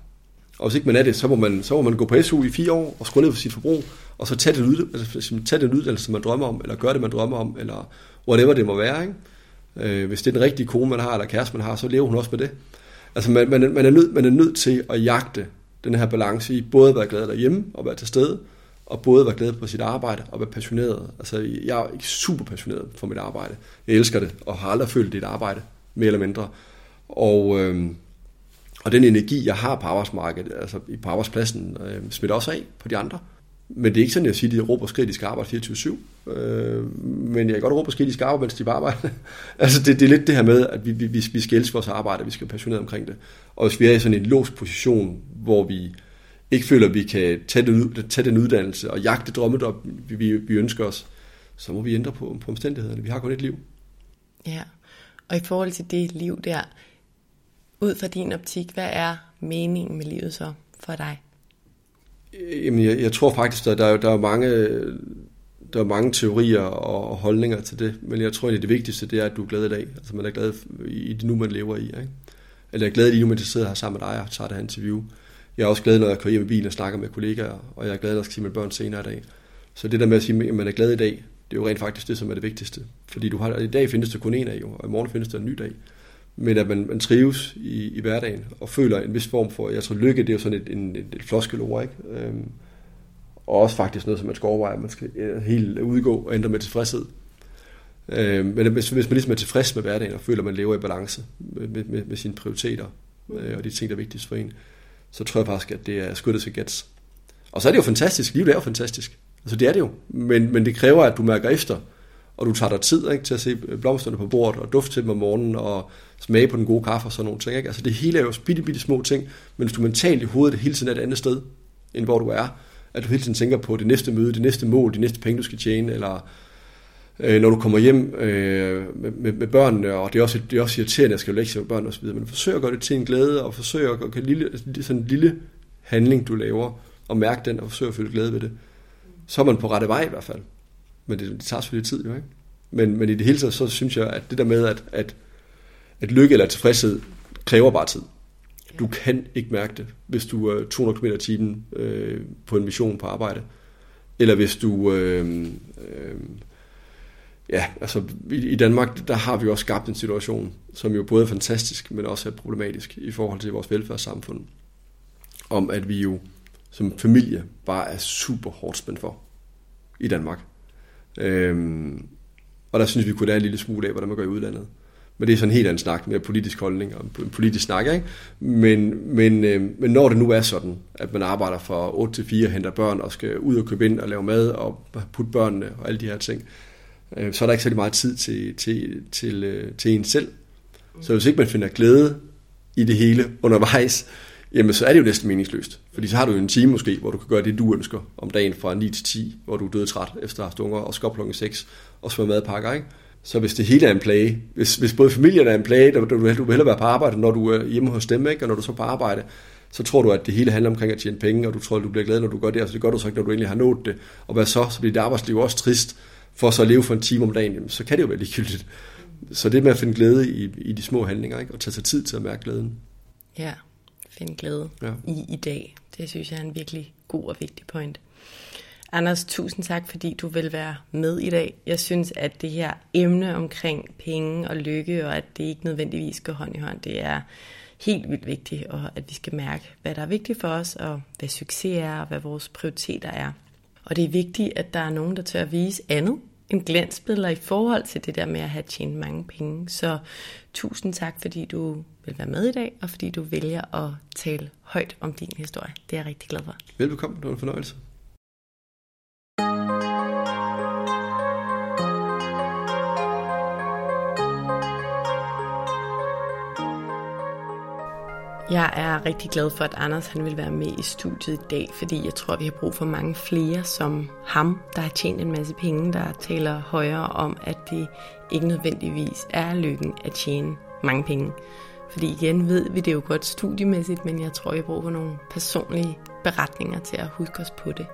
Og hvis ikke man er det, så må man, så må man gå på SU i fire år og skrue ned for sit forbrug, og så tage den, ud, altså, tage den uddannelse, man drømmer om, eller gøre det, man drømmer om, eller whatever det må være. Ikke? Øh, hvis det er den rigtige kone, man har, eller kæreste, man har, så lever hun også med det. Altså man, man, man, er nødt, man er nødt til at jagte den her balance i både at være glad derhjemme og være til stede, og både være glad på sit arbejde og være passioneret. Altså, jeg er super passioneret for mit arbejde. Jeg elsker det, og har aldrig følt det arbejde, mere eller mindre. Og, øh, og den energi, jeg har på arbejdsmarkedet, altså på arbejdspladsen, øh, smitter også af på de andre. Men det er ikke sådan, jeg siger, at de råber skridt, de skal arbejde 24-7. Øh, men jeg kan godt råbe skridt, de skal arbejde, mens de bare arbejder. altså det, det er lidt det her med, at vi, vi, vi skal elske vores arbejde, vi skal være passionerede omkring det. Og hvis vi er i sådan en låst position, hvor vi ikke føler, at vi kan tage den, tage den uddannelse og jagte drømmedom, vi, vi, vi ønsker os, så må vi ændre på, på omstændighederne. Vi har kun et liv. Ja, og i forhold til det liv der, ud fra din optik, hvad er meningen med livet så for dig? Jamen, jeg, jeg tror faktisk, at der, der er mange der er mange teorier og holdninger til det, men jeg tror, egentlig, det vigtigste, det er, at du er glad i dag. Altså, man er glad i det nu, man lever i. Ikke? Eller er glad i det nu, man sidder her sammen med dig og tager det her interview. Jeg er også glad, når jeg kører hjem i bilen og snakker med kollegaer, og jeg er glad, når jeg skal se mine børn senere i dag. Så det der med at sige, at man er glad i dag, det er jo rent faktisk det, som er det vigtigste. Fordi du har, i dag findes der kun en af, jo, og i morgen findes der en ny dag. Men at man, man trives i, i hverdagen, og føler en vis form for, jeg tror lykke, det er jo sådan et, en, et, et floskelord, ikke? Øhm, og også faktisk noget, som man skal overveje, at man skal øh, helt udgå og ændre med tilfredshed. Øhm, men hvis, hvis man ligesom er tilfreds med hverdagen, og føler, at man lever i balance med, med, med sine prioriteter, øh, og de ting, der er vigtigst for en, så tror jeg faktisk, at det er skuddet til gets. Og så er det jo fantastisk. Livet er jo fantastisk. Altså det er det jo. Men, men det kræver, at du mærker efter, og du tager dig tid ikke, til at se øh, blomsterne på bordet, og dufte til dem om morgenen, og smage på den gode kaffe og sådan nogle ting. Ikke? Altså det hele er jo bitte, bitte små ting, men hvis du mentalt i hovedet det hele tiden er et andet sted, end hvor du er, at du hele tiden tænker på det næste møde, det næste mål, de næste penge, du skal tjene, eller øh, når du kommer hjem øh, med, med, med børnene, og det er også, det er også irriterende at skrive lektier med børn osv., men forsøg at gøre det til en glæde, og forsøg at gøre lille, altså, sådan en lille handling, du laver, og mærke den, og forsøg at føle glæde ved det. Så er man på rette vej i hvert fald. Men det, det tager selvfølgelig tid, jo ikke? Men, men i det hele taget, så synes jeg, at det der med, at, at, at lykke eller tilfredshed kræver bare tid. Du kan ikke mærke det, hvis du er 200 km i timen øh, på en mission på arbejde. Eller hvis du... Øh, øh, ja, altså i, i Danmark, der har vi også skabt en situation, som jo både er fantastisk, men også er problematisk i forhold til vores velfærdssamfund. Om at vi jo som familie bare er super hårdt spændt for i Danmark. Øhm, og der synes vi kunne lære en lille smule af, hvordan man gør i udlandet. Men det er sådan en helt anden snak, mere politisk holdning og en politisk snak. Ikke? Men, men, øh, men når det nu er sådan, at man arbejder fra 8 til 4, henter børn og skal ud og købe ind og lave mad og putte børnene og alle de her ting, øh, så er der ikke særlig meget tid til, til, til, øh, til en selv. Så hvis ikke man finder glæde i det hele undervejs, jamen så er det jo næsten meningsløst. Fordi så har du jo en time måske, hvor du kan gøre det, du ønsker om dagen fra 9 til 10, hvor du er død træt efter at have haft unger, og skal klokken 6 og smøre madpakker, ikke? Så hvis det hele er en plage, hvis, hvis både familien er en plage, du, du, du vil hellere være på arbejde, når du er hjemme hos dem, ikke? og når du så er på arbejde, så tror du, at det hele handler omkring at tjene penge, og du tror, at du bliver glad, når du gør det, og så det gør du så ikke, når du egentlig har nået det. Og hvad så? Så bliver dit arbejdsliv også trist, for så at leve for en time om dagen, jamen, så kan det jo være ligegyldigt. Så det med at finde glæde i, i de små handlinger, ikke? og tage sig tid til at mærke glæden. Ja, finde glæde ja. i i dag. Det synes jeg er en virkelig god og vigtig point. Anders, tusind tak, fordi du vil være med i dag. Jeg synes, at det her emne omkring penge og lykke, og at det ikke nødvendigvis går hånd i hånd, det er helt vildt vigtigt, og at vi skal mærke, hvad der er vigtigt for os, og hvad succes er, og hvad vores prioriteter er. Og det er vigtigt, at der er nogen, der tør at vise andet end glansbilleder i forhold til det der med at have tjent mange penge. Så tusind tak, fordi du vil være med i dag, og fordi du vælger at tale højt om din historie. Det er jeg rigtig glad for. Velbekomme, det var en fornøjelse. Jeg er rigtig glad for, at Anders han vil være med i studiet i dag, fordi jeg tror, vi har brug for mange flere som ham, der har tjent en masse penge, der taler højere om, at det ikke nødvendigvis er lykken at tjene mange penge. Fordi igen ved vi det jo godt studiemæssigt, men jeg tror, jeg bruger brug for nogle personlige beretninger til at huske os på det.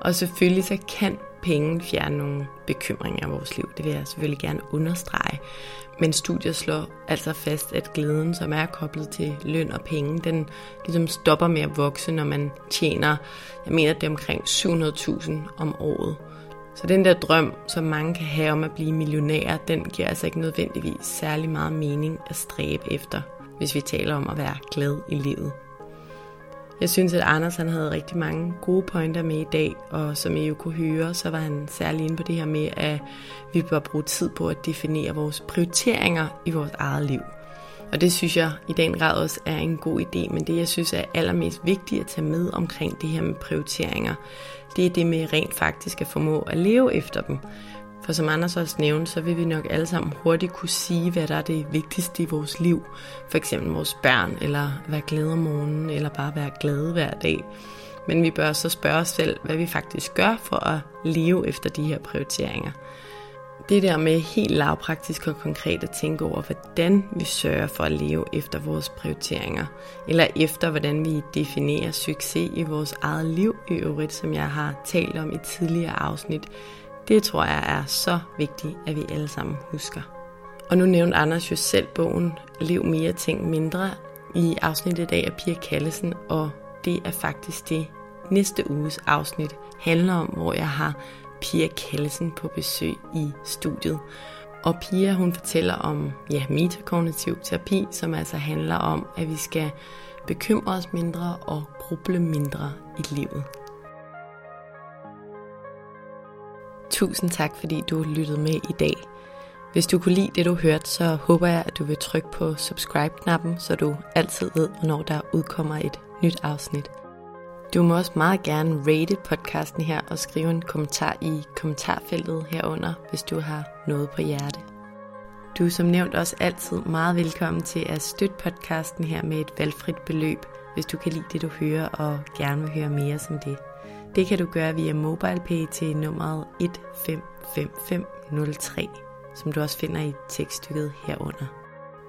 Og selvfølgelig så kan penge fjerne nogle bekymringer i vores liv. Det vil jeg selvfølgelig gerne understrege. Men studiet slår altså fast, at glæden, som er koblet til løn og penge, den ligesom stopper med at vokse, når man tjener, jeg mener, det er omkring 700.000 om året. Så den der drøm, som mange kan have om at blive millionær, den giver altså ikke nødvendigvis særlig meget mening at stræbe efter, hvis vi taler om at være glad i livet. Jeg synes, at Anders han havde rigtig mange gode pointer med i dag, og som I jo kunne høre, så var han særlig inde på det her med, at vi bør bruge tid på at definere vores prioriteringer i vores eget liv. Og det synes jeg i den grad også er en god idé, men det jeg synes er allermest vigtigt at tage med omkring det her med prioriteringer, det er det med rent faktisk at formå at leve efter dem. For som Anders også nævnte, så vil vi nok alle sammen hurtigt kunne sige, hvad der er det vigtigste i vores liv. For eksempel vores børn, eller være glade om morgenen, eller bare være glade hver dag. Men vi bør så spørge os selv, hvad vi faktisk gør for at leve efter de her prioriteringer. Det der med helt lavpraktisk og konkret at tænke over, hvordan vi sørger for at leve efter vores prioriteringer, eller efter hvordan vi definerer succes i vores eget liv i øvrigt, som jeg har talt om i tidligere afsnit, det tror jeg er så vigtigt, at vi alle sammen husker. Og nu nævnte Anders jo selv bogen Lev mere, ting mindre i afsnittet i dag af Pia Kallesen, og det er faktisk det næste uges afsnit handler om, hvor jeg har Pia Kallesen på besøg i studiet. Og Pia hun fortæller om ja, metakognitiv terapi, som altså handler om, at vi skal bekymre os mindre og gruble mindre i livet. Tusind tak, fordi du lyttede med i dag. Hvis du kunne lide det, du hørte, så håber jeg, at du vil trykke på subscribe-knappen, så du altid ved, hvornår der udkommer et nyt afsnit. Du må også meget gerne rate podcasten her og skrive en kommentar i kommentarfeltet herunder, hvis du har noget på hjerte. Du er som nævnt også altid meget velkommen til at støtte podcasten her med et valgfrit beløb, hvis du kan lide det, du hører og gerne vil høre mere som det. Det kan du gøre via MobilePay til nummeret 155503, som du også finder i tekststykket herunder.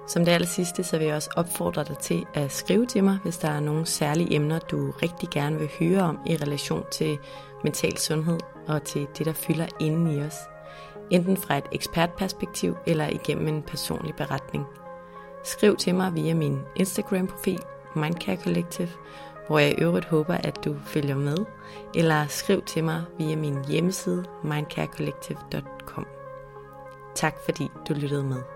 Som det aller sidste, så vil jeg også opfordre dig til at skrive til mig, hvis der er nogle særlige emner, du rigtig gerne vil høre om i relation til mental sundhed og til det, der fylder inden i os. Enten fra et ekspertperspektiv eller igennem en personlig beretning. Skriv til mig via min Instagram-profil, Mindcare Collective, hvor jeg i øvrigt håber, at du følger med, eller skriv til mig via min hjemmeside mindcarecollective.com. Tak fordi du lyttede med.